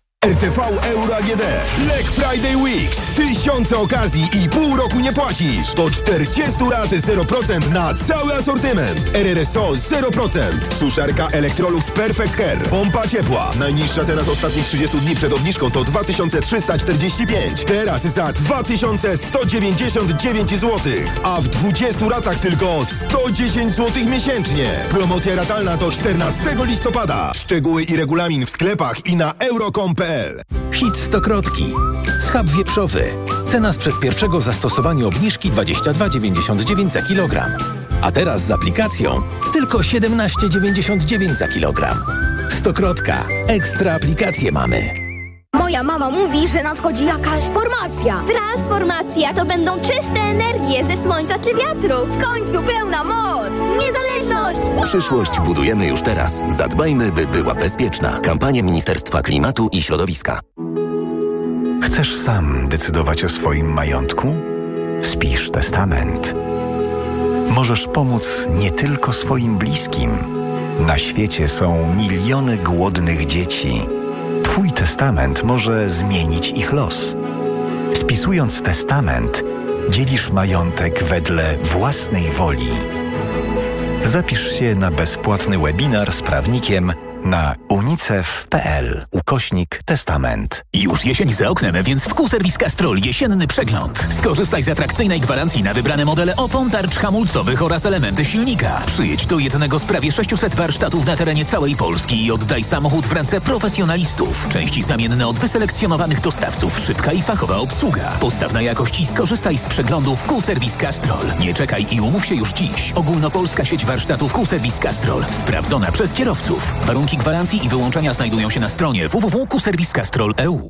RTV Euro AGD. Black Friday Weeks. Tysiące okazji i pół roku nie płacisz. Do 40 lat 0% na cały asortyment. RRSO 0%. Suszarka Electrolux Perfect Care. Pompa ciepła. Najniższa teraz ostatnich 30 dni przed obniżką to 2345. Teraz za 2199 zł. A w 20 latach tylko 110 zł miesięcznie. Promocja ratalna do 14 listopada. Szczegóły i regulamin w sklepach i na euro.com.pl Hit stokrotki. Schab wieprzowy. Cena sprzed pierwszego zastosowania obniżki 22,99 za kilogram. A teraz z aplikacją tylko 17,99 za kilogram. Stokrotka. Ekstra aplikacje mamy. Moja mama mówi, że nadchodzi jakaś formacja. Transformacja to będą czyste energie ze słońca czy wiatru. W końcu pełna moc! Niezależność! Przyszłość budujemy już teraz. Zadbajmy, by była bezpieczna. Kampania Ministerstwa Klimatu i Środowiska. Chcesz sam decydować o swoim majątku? Spisz testament. Możesz pomóc nie tylko swoim bliskim. Na świecie są miliony głodnych dzieci. Twój testament może zmienić ich los. Spisując testament, dzielisz majątek wedle własnej woli. Zapisz się na bezpłatny webinar z prawnikiem na unicef.pl ukośnik testament. Już jesień za oknem, więc w Q-Serwis Castrol jesienny przegląd. Skorzystaj z atrakcyjnej gwarancji na wybrane modele opon, tarcz hamulcowych oraz elementy silnika. Przyjedź do jednego z prawie 600 warsztatów na terenie całej Polski i oddaj samochód w ręce profesjonalistów. Części zamienne od wyselekcjonowanych dostawców, szybka i fachowa obsługa. Postaw na jakość i skorzystaj z przeglądów Q-Serwis Castrol. Nie czekaj i umów się już dziś. Ogólnopolska sieć warsztatów Q-Serwis Castrol. Sprawdzona przez kierowców. Warunki gwarancji i wyłączenia znajdują się na stronie www.kuserwiscastrol.eu.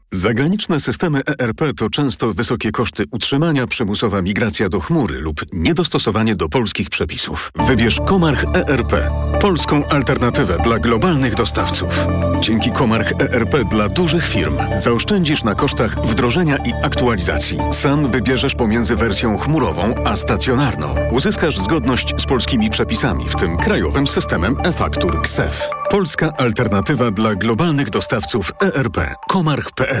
Zagraniczne systemy ERP to często wysokie koszty utrzymania, przymusowa migracja do chmury lub niedostosowanie do polskich przepisów. Wybierz Komarch ERP, polską alternatywę dla globalnych dostawców. Dzięki Komarch ERP dla dużych firm zaoszczędzisz na kosztach wdrożenia i aktualizacji. Sam wybierzesz pomiędzy wersją chmurową a stacjonarną. Uzyskasz zgodność z polskimi przepisami, w tym krajowym systemem e-faktur KSEF. Polska alternatywa dla globalnych dostawców ERP. Komarch.pl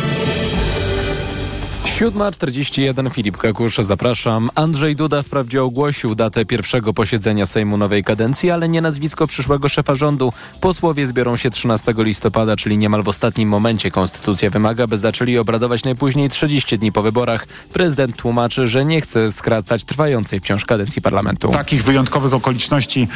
7.41 Filip Kakusz, zapraszam. Andrzej Duda wprawdzie ogłosił datę pierwszego posiedzenia Sejmu nowej kadencji, ale nie nazwisko przyszłego szefa rządu. Posłowie zbiorą się 13 listopada, czyli niemal w ostatnim momencie. Konstytucja wymaga, by zaczęli obradować najpóźniej 30 dni po wyborach. Prezydent tłumaczy, że nie chce skracać trwającej wciąż kadencji parlamentu. Takich wyjątkowych okoliczności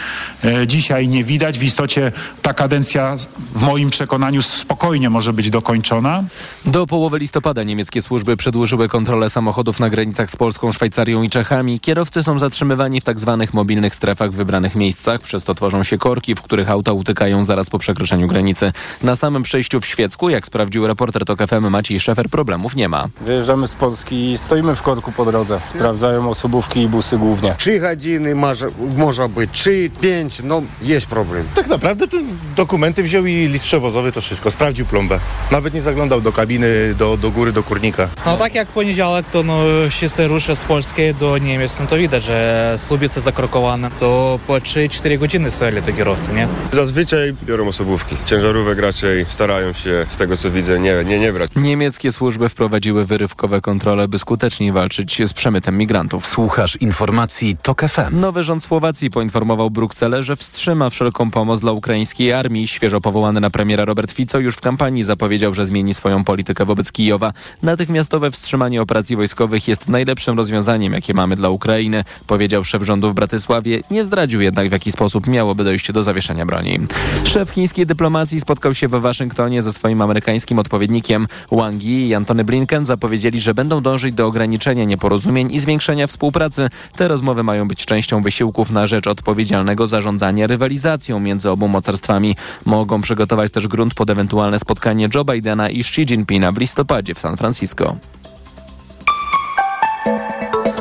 e, dzisiaj nie widać. W istocie ta kadencja w moim przekonaniu spokojnie może być dokończona. Do połowy listopada niemieckie służby przedłużyły rozpoczęły kontrolę samochodów na granicach z Polską, Szwajcarią i Czechami. Kierowcy są zatrzymywani w tzw. Tak mobilnych strefach w wybranych miejscach, przez to tworzą się korki, w których auta utykają zaraz po przekroczeniu granicy. Na samym przejściu w Świecku, jak sprawdził reporter TOK FM Maciej Szefer, problemów nie ma. Wyjeżdżamy z Polski i stoimy w korku po drodze. Sprawdzają osobówki i busy głównie. Trzy godziny może, może być, trzy, pięć, no jest problem. Tak naprawdę to dokumenty wziął i list przewozowy, to wszystko. Sprawdził plombę. Nawet nie zaglądał do kabiny, do, do góry, do kurnika. No tak jak poniedziałek, to no, się rusza z Polski do Niemiec, no to widać, że Słubice zakrokowane, to po 3-4 godziny stojali to kierowcy, nie? Zazwyczaj biorą osobówki. Ciężarówek raczej starają się, z tego co widzę, nie, nie, nie brać. Niemieckie służby wprowadziły wyrywkowe kontrole, by skuteczniej walczyć z przemytem migrantów. Słuchasz informacji TOK FM. Nowy rząd Słowacji poinformował Brukselę, że wstrzyma wszelką pomoc dla ukraińskiej armii. Świeżo powołany na premiera Robert Fico już w kampanii zapowiedział, że zmieni swoją politykę wobec Kijowa. Natychmiastowe wstrzymanie operacji wojskowych jest najlepszym rozwiązaniem, jakie mamy dla Ukrainy, powiedział szef rządu w Bratysławie. Nie zdradził jednak, w jaki sposób miałoby dojść do zawieszenia broni. Szef chińskiej dyplomacji spotkał się w Waszyngtonie ze swoim amerykańskim odpowiednikiem. Wang Yi i Antony Blinken zapowiedzieli, że będą dążyć do ograniczenia nieporozumień i zwiększenia współpracy. Te rozmowy mają być częścią wysiłków na rzecz odpowiedzialnego zarządzania rywalizacją między obu mocarstwami. Mogą przygotować też grunt pod ewentualne spotkanie Joe Bidena i Xi Jinpinga w listopadzie w San Francisco.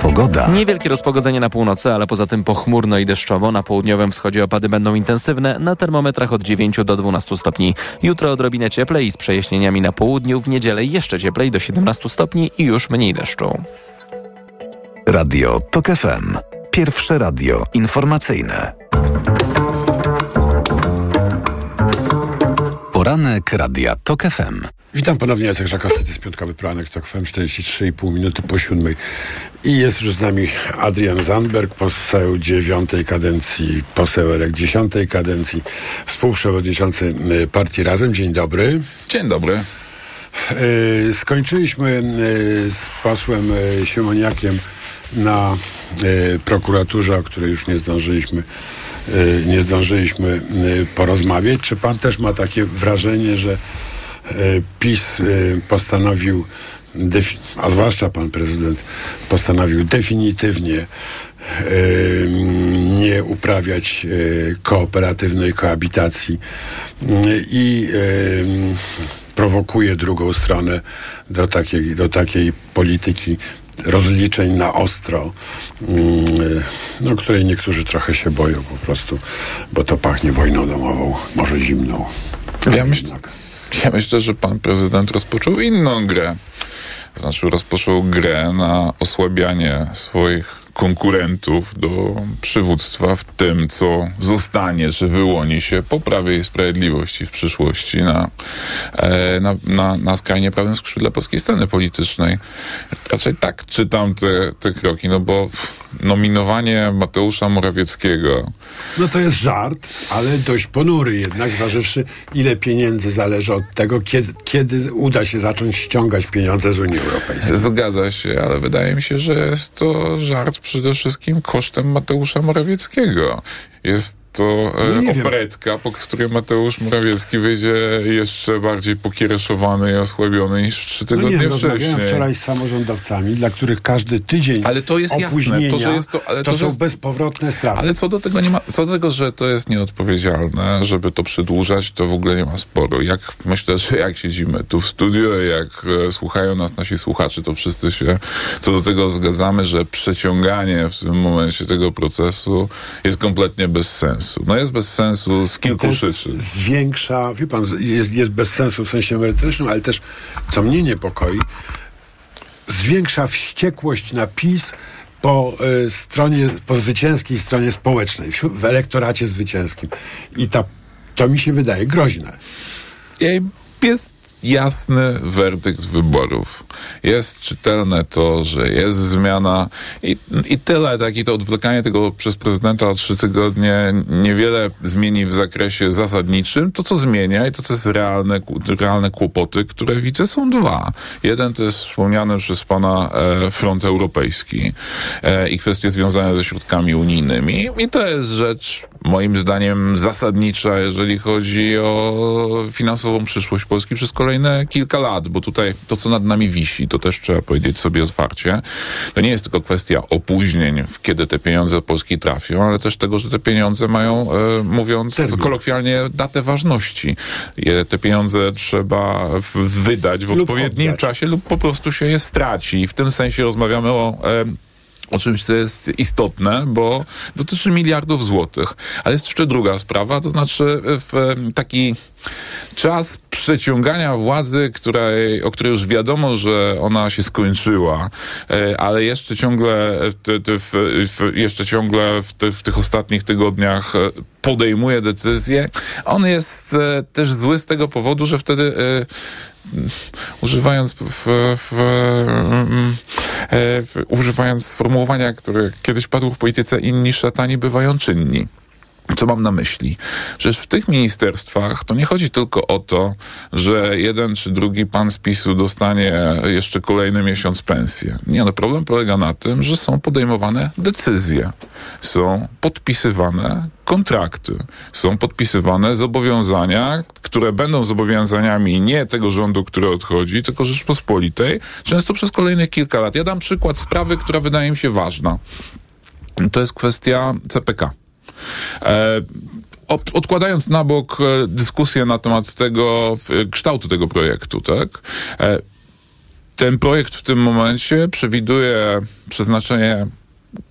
Pogoda. Niewielkie rozpogodzenie na północy, ale poza tym pochmurno i deszczowo. Na południowym wschodzie opady będą intensywne, na termometrach od 9 do 12 stopni. Jutro odrobinę cieplej z przejaśnieniami na południu, w niedzielę jeszcze cieplej do 17 stopni i już mniej deszczu. Radio TOK FM. Pierwsze radio informacyjne. Poranek Radia TOK FM. Witam ponownie, Jacek Żakowski, to jest piątkowy poranek TOK FM, 43,5 minuty po siódmej. I jest już z nami Adrian Zandberg, poseł dziewiątej kadencji, poseł elek dziesiątej kadencji, współprzewodniczący y, partii Razem. Dzień dobry. Dzień dobry. Y, skończyliśmy y, z posłem Siemoniakiem na prokuraturze, o której już nie zdążyliśmy nie zdążyliśmy porozmawiać. Czy pan też ma takie wrażenie, że PiS postanowił, a zwłaszcza pan prezydent, postanowił definitywnie nie uprawiać kooperatywnej koabitacji i prowokuje drugą stronę do takiej, do takiej polityki rozliczeń na ostro, no, której niektórzy trochę się boją po prostu, bo to pachnie wojną domową, może zimną. Ja, myśl, ja myślę, że pan prezydent rozpoczął inną grę. Znaczy rozpoczął grę na osłabianie swoich konkurentów do przywództwa w tym, co zostanie, czy wyłoni się po Prawie i Sprawiedliwości w przyszłości na, e, na, na, na skrajnie prawym skrzydle polskiej sceny politycznej. Raczej tak czytam te, te kroki, no bo nominowanie Mateusza Morawieckiego. No to jest żart, ale dość ponury jednak, zważywszy ile pieniędzy zależy od tego, kiedy, kiedy uda się zacząć ściągać pieniądze z Unii Europejskiej. Zgadza się, ale wydaje mi się, że jest to żart przede wszystkim kosztem Mateusza Morawieckiego. Jest to no operetka, po której Mateusz Morawiecki wyjdzie jeszcze bardziej pokiereszowany i osłabiony niż trzy tygodnie no nie, wcześniej. wczoraj z samorządowcami, dla których każdy tydzień ale to jest opóźnienia jasne. To, że jest to, ale to, to są jest, bezpowrotne straty. Ale co do tego nie ma, co do tego, że to jest nieodpowiedzialne, żeby to przedłużać, to w ogóle nie ma sporu. Jak myślę, że jak siedzimy tu w studiu, jak e, słuchają nas nasi słuchacze, to wszyscy się co do tego zgadzamy, że przeciąganie w tym momencie tego procesu jest kompletnie bez sensu sensu. No jest bez sensu z kilku przyczyn. Zwiększa, wie pan, jest, jest bez sensu w sensie merytorycznym, ale też, co mnie niepokoi, zwiększa wściekłość na PiS po y, stronie, po zwycięskiej stronie społecznej, w, w elektoracie zwycięskim. I ta, to mi się wydaje groźne. Jest jasny werdykt wyborów. Jest czytelne to, że jest zmiana i, i tyle. Takie to odwlekanie tego przez prezydenta o trzy tygodnie niewiele zmieni w zakresie zasadniczym. To, co zmienia i to, co jest realne, realne kłopoty, które widzę, są dwa. Jeden to jest wspomniany przez pana e, front europejski e, i kwestie związane ze środkami unijnymi. I to jest rzecz moim zdaniem zasadnicza, jeżeli chodzi o finansową przyszłość Polski przez kolejne kolejne kilka lat, bo tutaj to, co nad nami wisi, to też trzeba powiedzieć sobie otwarcie, to nie jest tylko kwestia opóźnień, w kiedy te pieniądze do Polski trafią, ale też tego, że te pieniądze mają, e, mówiąc kolokwialnie, datę ważności. Je, te pieniądze trzeba wydać w Lub odpowiednim oddać. czasie lub po prostu się je straci. I w tym sensie rozmawiamy o... E, o czymś, co jest istotne, bo dotyczy miliardów złotych. Ale jest jeszcze druga sprawa, to znaczy w taki czas przeciągania władzy, której, o której już wiadomo, że ona się skończyła, e, ale jeszcze ciągle, w, w, w, jeszcze ciągle w, w tych ostatnich tygodniach e, podejmuje decyzje. On jest e, też zły z tego powodu, że wtedy używając w, w, mm, e, w, używając sformułowania, które kiedyś padło w polityce, inni szatani bywają czynni. Co mam na myśli? Przecież w tych ministerstwach to nie chodzi tylko o to, że jeden czy drugi pan z PiSu dostanie jeszcze kolejny miesiąc pensję. Nie, no problem polega na tym, że są podejmowane decyzje. Są podpisywane kontrakty. Są podpisywane zobowiązania, które będą zobowiązaniami nie tego rządu, który odchodzi, tylko Rzeczpospolitej, często przez kolejnych kilka lat. Ja dam przykład sprawy, która wydaje mi się ważna. To jest kwestia CPK. E, od- odkładając na bok e, dyskusję na temat tego w, kształtu tego projektu, tak? E, ten projekt w tym momencie przewiduje przeznaczenie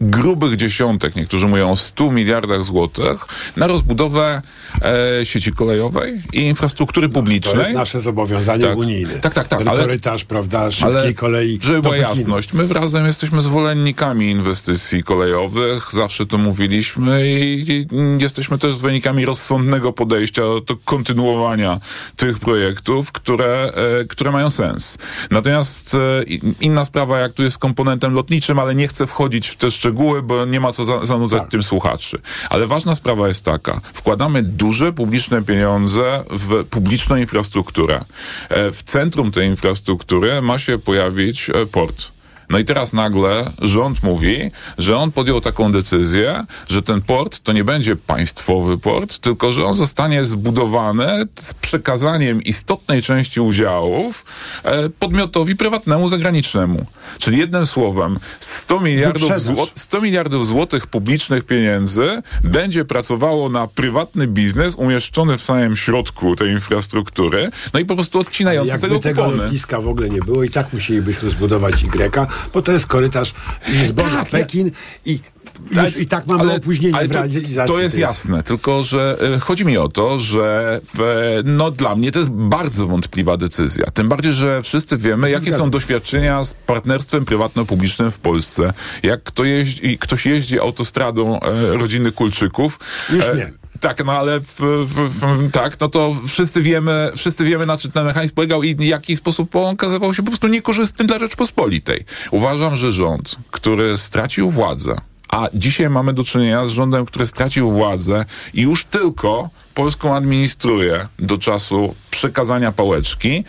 grubych dziesiątek, niektórzy mówią o 100 miliardach złotych, na rozbudowę e, sieci kolejowej i infrastruktury publicznej. To jest nasze zobowiązanie Tak. unijne. Tak, tak, tak, Ten ale- korytarz, prawda, szybkiej ale kolei żeby była jasność, my razem jesteśmy zwolennikami inwestycji kolejowych, zawsze to mówiliśmy i, jesteśmy też zwolennikami rozsądnego podejścia do kontynuowania tych projektów, które, e, które mają sens. Natomiast e, inna sprawa, jak tu jest komponentem lotniczym, ale nie chcę wchodzić w te szczegóły, bo nie ma co za, zanudzać Tak. tym słuchaczy. Ale ważna sprawa jest taka, wkładamy duże publiczne pieniądze w publiczną infrastrukturę. E, W centrum tej infrastruktury ma się pojawić e, port. No i teraz nagle rząd mówi, że on podjął taką decyzję, że ten port to nie będzie państwowy port, tylko że on zostanie zbudowany z przekazaniem istotnej części udziałów e, podmiotowi prywatnemu zagranicznemu. Czyli jednym słowem 100 miliardów, Wyprzedaż. zło 100 miliardów złotych publicznych pieniędzy będzie pracowało na prywatny biznes umieszczony w samym środku tej infrastruktury, no i po prostu odcinający z tego tego kupony. lotniska w ogóle nie było i tak musielibyśmy zbudować Y, bo to jest korytarz Lizbona-Pekin i już i tak mamy ale- opóźnienie ale to, to jest jasne, tylko że e, chodzi mi o to, że w, no dla mnie to jest bardzo wątpliwa decyzja. Tym bardziej, że wszyscy wiemy, jakie Zgadzam są doświadczenia z partnerstwem prywatno-publicznym w Polsce. Jak kto jeździ, ktoś jeździ autostradą e, rodziny Kulczyków. Już e, nie. Tak, no ale w, w, w, tak, no to wszyscy wiemy, wszyscy wiemy na czym ten mechanizm polegał i w jaki sposób on okazywał się po prostu niekorzystny dla Rzeczpospolitej. Uważam, że rząd, który stracił władzę, a dzisiaj mamy do czynienia z rządem, który stracił władzę i już tylko Polską administruje do czasu przekazania pałeczki,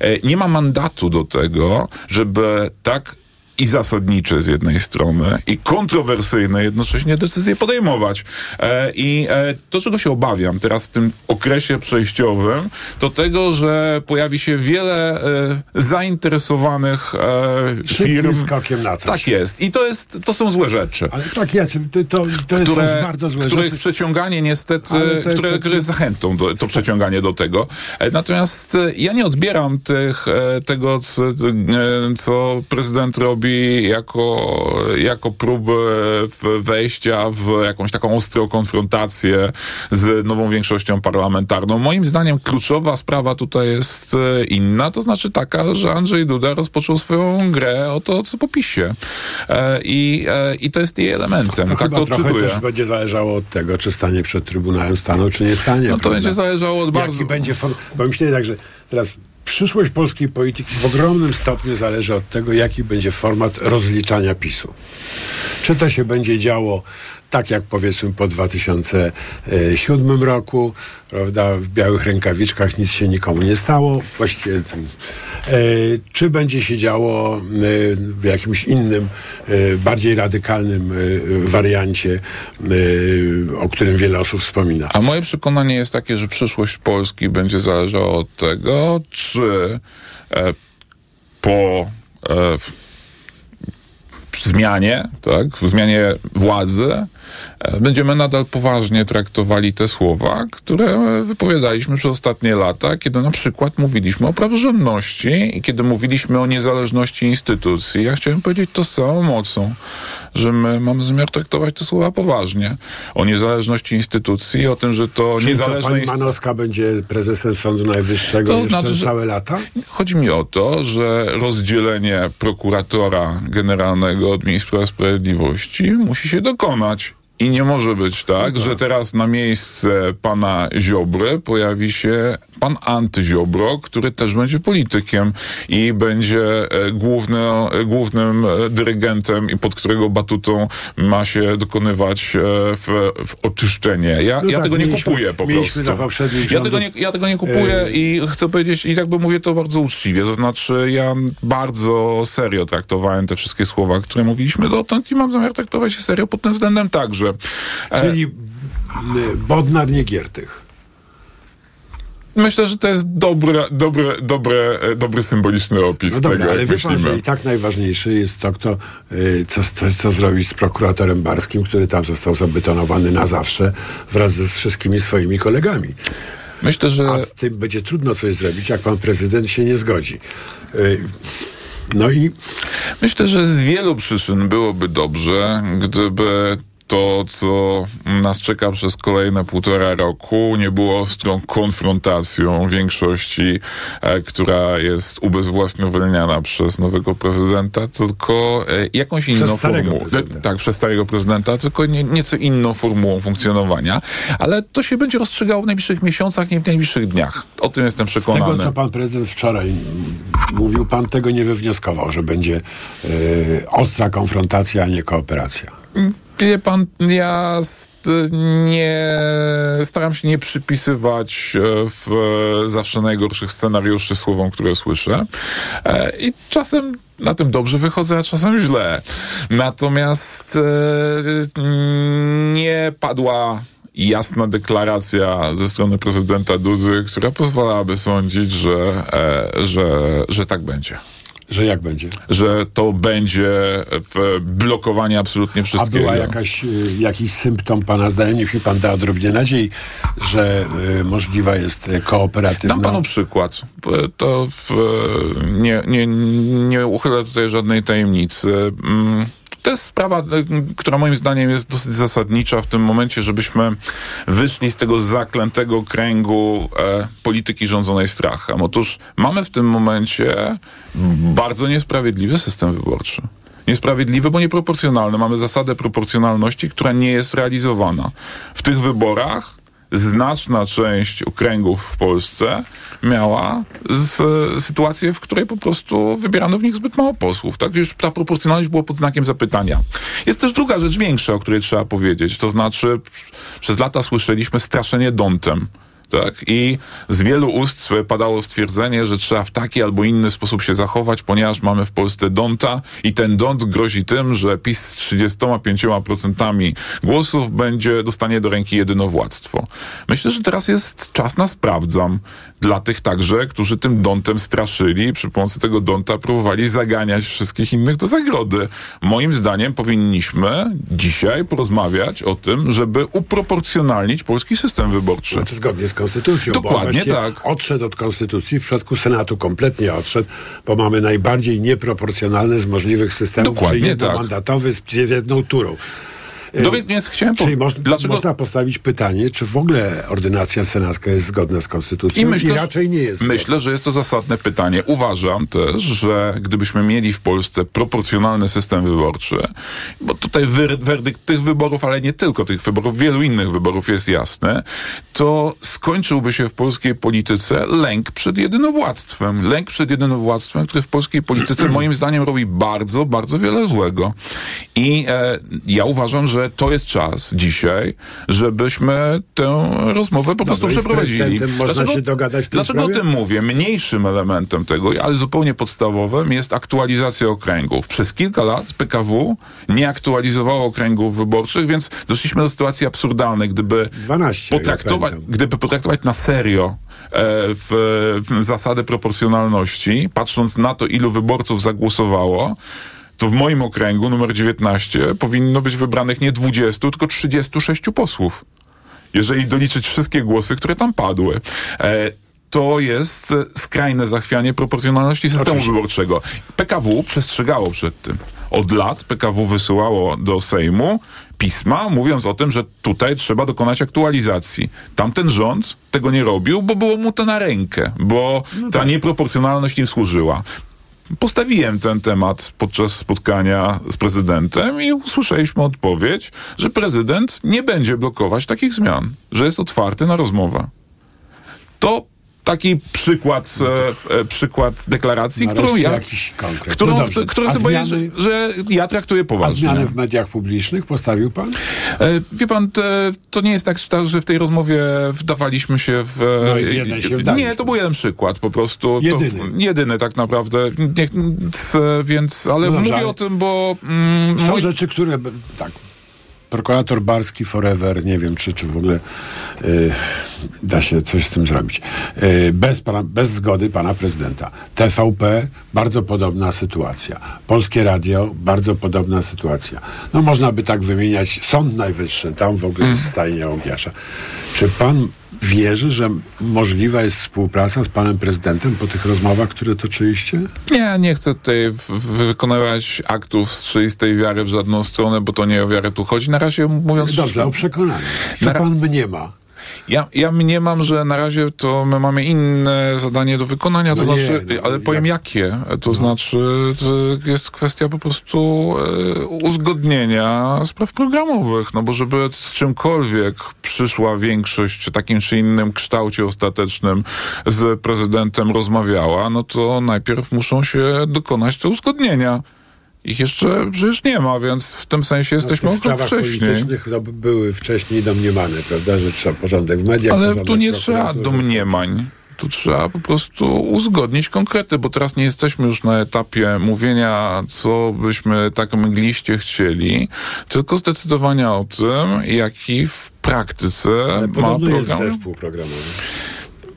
e, nie ma mandatu do tego, żeby tak i zasadnicze z jednej strony i kontrowersyjne jednocześnie decyzje podejmować. E, I e, to, czego się obawiam teraz w tym okresie przejściowym, to tego, że pojawi się wiele e, zainteresowanych e, firm. skokiem na coś. Tak jest. I to, jest, to są złe rzeczy. Ale tak, Jacek, to, to, to jest Które, bardzo złe których rzeczy. przeciąganie niestety, to- które, które jest zachętą do, to przeciąganie do tego. E, Natomiast e, ja nie odbieram tych, tego, co, co prezydent robi jako, jako próbę wejścia w jakąś taką ostrą konfrontację z nową większością parlamentarną. Moim zdaniem kluczowa sprawa tutaj jest e, inna, to znaczy taka, że Andrzej Duda rozpoczął swoją grę o to, co po PiSie. E, I, e, i to jest jej elementem. To tak chyba to trochę odczytuję. też będzie zależało od tego, czy stanie przed Trybunałem Stanu, czy nie stanie. No to prawda? będzie zależało od bardzo... Jaki będzie. Bo myślę tak, że teraz przyszłość polskiej polityki w ogromnym stopniu zależy od tego, jaki będzie format rozliczania PiSu. Czy to się będzie działo tak jak powiedzmy po 2007 roku, prawda, w białych rękawiczkach nic się nikomu nie stało, właściwie E, czy będzie się działo e, w jakimś innym, e, bardziej radykalnym e, wariancie, e, o którym wiele osób wspomina? A moje przekonanie jest takie, że przyszłość Polski będzie zależała od tego, czy e, po w, zmianie, tak, w zmianie władzy, będziemy nadal poważnie traktowali te słowa, które wypowiadaliśmy przez ostatnie lata, kiedy na przykład mówiliśmy o praworządności i kiedy mówiliśmy o niezależności instytucji. Ja chciałem powiedzieć to z całą mocą, że my mamy zamiar traktować te słowa poważnie. O niezależności instytucji, o tym, że to Czyli co, niezależne pani instytucje... Manowska będzie prezesem Sądu Najwyższego To znaczy, że- całe lata? Chodzi mi o to, że rozdzielenie prokuratora generalnego od ministra sprawiedliwości musi się dokonać. I nie może być tak, że teraz na miejsce pana Ziobry pojawi się pan Antyziobro, który też będzie politykiem i będzie e, główny, e, głównym e, dyrygentem i pod którego batutą ma się dokonywać w, w oczyszczenie. Ja, No ja tak, tego nie mieliśmy- kupuję po prostu. Ja tego, nie, ja tego nie kupuję e, i chcę powiedzieć, i jakby mówię to bardzo uczciwie, to znaczy ja bardzo serio traktowałem te wszystkie słowa, które mówiliśmy dotąd i mam zamiar traktować się serio pod tym względem także. E, Czyli y, Bodnar nie Giertych. Myślę, że to jest dobre, dobre, dobre, dobry symboliczny opis No dobra, tego, ale jak wie pan, myślimy. że i tak najważniejsze jest to, kto, y, co, co, co zrobić z prokuratorem Barskim, który tam został zabetonowany na zawsze wraz ze wszystkimi swoimi kolegami. Myślę, że... A z tym będzie trudno coś zrobić, jak pan prezydent się nie zgodzi. Y, No i Myślę, że z wielu przyczyn byłoby dobrze, gdyby to, co nas czeka przez kolejne półtora roku, nie było ostrą konfrontacją większości, e, która jest ubezwłasnowolniana przez nowego prezydenta, tylko e, jakąś inną formułą. Tak, przez starego prezydenta, tylko nie, nieco inną formułą funkcjonowania, ale to się będzie rozstrzygało w najbliższych miesiącach, nie w najbliższych dniach. O tym jestem z przekonany. tego, co pan prezydent wczoraj mówił, pan tego nie wywnioskował, że będzie y, ostra konfrontacja, a nie kooperacja. Wie pan, ja nie staram się nie przypisywać e, w zawsze najgorszych scenariuszy słowom, które słyszę. E, I czasem na tym dobrze wychodzę, a czasem źle. Natomiast e, nie padła jasna deklaracja ze strony prezydenta Dudy, która pozwalałaby sądzić, że, że, że tak będzie. Że jak będzie? Że to będzie w blokowanie absolutnie A wszystkiego. była jakaś, y, jakiś symptom pana zdaniem, niech mi pan da odrobinę nadziei, że y, możliwa jest kooperatyzna... Dam panu przykład. To w, nie, nie, nie uchylę tutaj żadnej tajemnicy. Mm, To jest sprawa, y, która moim zdaniem jest dosyć zasadnicza w tym momencie, żebyśmy wyszli z tego zaklętego kręgu e, polityki rządzonej strachem. Otóż mamy w tym momencie bardzo niesprawiedliwy system wyborczy. Niesprawiedliwy, bo nieproporcjonalny. Mamy zasadę proporcjonalności, która nie jest realizowana. W tych wyborach znaczna część okręgów w Polsce miała z, sytuację, w której po prostu wybierano w nich zbyt mało posłów. Tak już ta proporcjonalność była pod znakiem zapytania. Jest też druga rzecz większa, o której trzeba powiedzieć. To znaczy, przez lata słyszeliśmy straszenie dątem. Tak? I z wielu ust padało stwierdzenie, że trzeba w taki albo inny sposób się zachować, ponieważ mamy w Polsce Donta i ten Dont grozi tym, że PiS z 35% głosów będzie, dostanie do ręki jedynowładztwo. Myślę, że teraz jest czas na sprawdzam dla tych także, którzy tym Dontem straszyli przy pomocy tego Donta próbowali zaganiać wszystkich innych do zagrody. Moim zdaniem powinniśmy dzisiaj porozmawiać o tym, żeby uproporcjonalnić polski system wyborczy. Zgodnie z konstytucją. bo Dokładnie właściwie tak. Odszedł od konstytucji, w przypadku Senatu kompletnie odszedł, bo mamy najbardziej nieproporcjonalny z możliwych systemów, Dokładnie czyli tak. jednomandatowy z, z jedną turą. No więc chciałem po- Czyli moż, dlaczego- można postawić pytanie, czy w ogóle ordynacja senacka jest zgodna z konstytucją I myślę, raczej nie jest. Myślę, że jest to zasadne pytanie. Uważam też, że gdybyśmy mieli w Polsce proporcjonalny system wyborczy, bo tutaj wy, werdykt tych wyborów, ale nie tylko tych wyborów, wielu innych wyborów jest jasny, to skończyłby się w polskiej polityce lęk przed jedynowładztwem. Lęk przed jedynowładztwem, który w polskiej polityce [CLEARS THROAT] moim zdaniem robi bardzo, bardzo wiele złego. I e, ja uważam, że że to jest czas dzisiaj, żebyśmy tę rozmowę po prostu przeprowadzili. można się dogadać Dlaczego o tym mówię? Mniejszym elementem tego, ale zupełnie podstawowym jest aktualizacja okręgów. Przez kilka lat PKW nie aktualizowało okręgów wyborczych, więc doszliśmy do sytuacji absurdalnej, gdyby 12, ja potraktować, gdyby potraktować na serio e, w, w zasadę proporcjonalności, patrząc na to, ilu wyborców zagłosowało, to w moim okręgu numer 19 powinno być wybranych nie 20, tylko 36 posłów. Jeżeli doliczyć wszystkie głosy, które tam padły. E, to jest skrajne zachwianie proporcjonalności systemu Oczywiście. wyborczego. PKW przestrzegało przed tym. Od lat PKW wysyłało do Sejmu pisma, mówiąc o tym, że tutaj trzeba dokonać aktualizacji. Tamten rząd tego nie robił, bo było mu to na rękę, bo ta nieproporcjonalność im służyła. Postawiłem ten temat podczas spotkania z prezydentem i usłyszeliśmy odpowiedź, że prezydent nie będzie blokować takich zmian, że jest otwarty na rozmowę. To taki przykład, e, e, przykład deklaracji, którą Nareszcie ja, jakiś konkret. którą, No dobrze. którą A chcę powiedzieć, zmiany- że, że ja traktuję A poważnie. zmiany w mediach publicznych postawił pan? E, Wie pan, te, to nie jest tak, że w tej rozmowie wdawaliśmy się w... e, No i w jeden się wdaliśmy. Nie, to był jeden przykład po prostu. Jedyny. To, jedyny tak naprawdę. Nie, c- więc, ale No dobrze, mówię ale- o tym, bo... Mm, Są mój, rzeczy, które... Tak. Prokurator Barski forever, nie wiem, czy, czy w ogóle y, da się coś z tym zrobić. Y, bez, pana, bez zgody pana prezydenta. TVP, bardzo podobna sytuacja. Polskie Radio, bardzo podobna sytuacja. No można by tak wymieniać. Sąd Najwyższy, tam w ogóle jest stajnia Łogiasza. Czy pan wierzy, że możliwa jest współpraca z panem prezydentem po tych rozmowach, które toczyliście? nie, nie chcę tutaj wykonywać aktów z czyistej wiary w żadną stronę, bo to nie o wiarę tu chodzi. Na razie mówiąc... Dobrze, o przekonanie. Że pan mniema. Ja, ja mniemam, że na razie to my mamy inne zadanie do wykonania, to No nie, znaczy, no, ale powiem jakie. To znaczy, że jest kwestia po prostu e, uzgodnienia spraw programowych, no bo żeby z czymkolwiek przyszła większość w takim czy innym kształcie ostatecznym z prezydentem rozmawiała, no to najpierw muszą się dokonać te uzgodnienia. Ich jeszcze przecież nie ma, więc w tym sensie jesteśmy No, w o tych krok sprawach wcześniej. by- były wcześniej domniemane, prawda, że trzeba porządek w mediach. Ale tu nie trzeba domniemań. Tu trzeba po prostu uzgodnić konkrety, bo teraz nie jesteśmy już na etapie mówienia, co byśmy tak mgliście chcieli, tylko zdecydowania o tym, jaki w praktyce ma Podobno jest program. zespół programowy.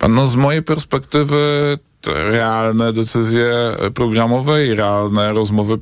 No z mojej perspektywy te realne decyzje programowe i realne rozmowy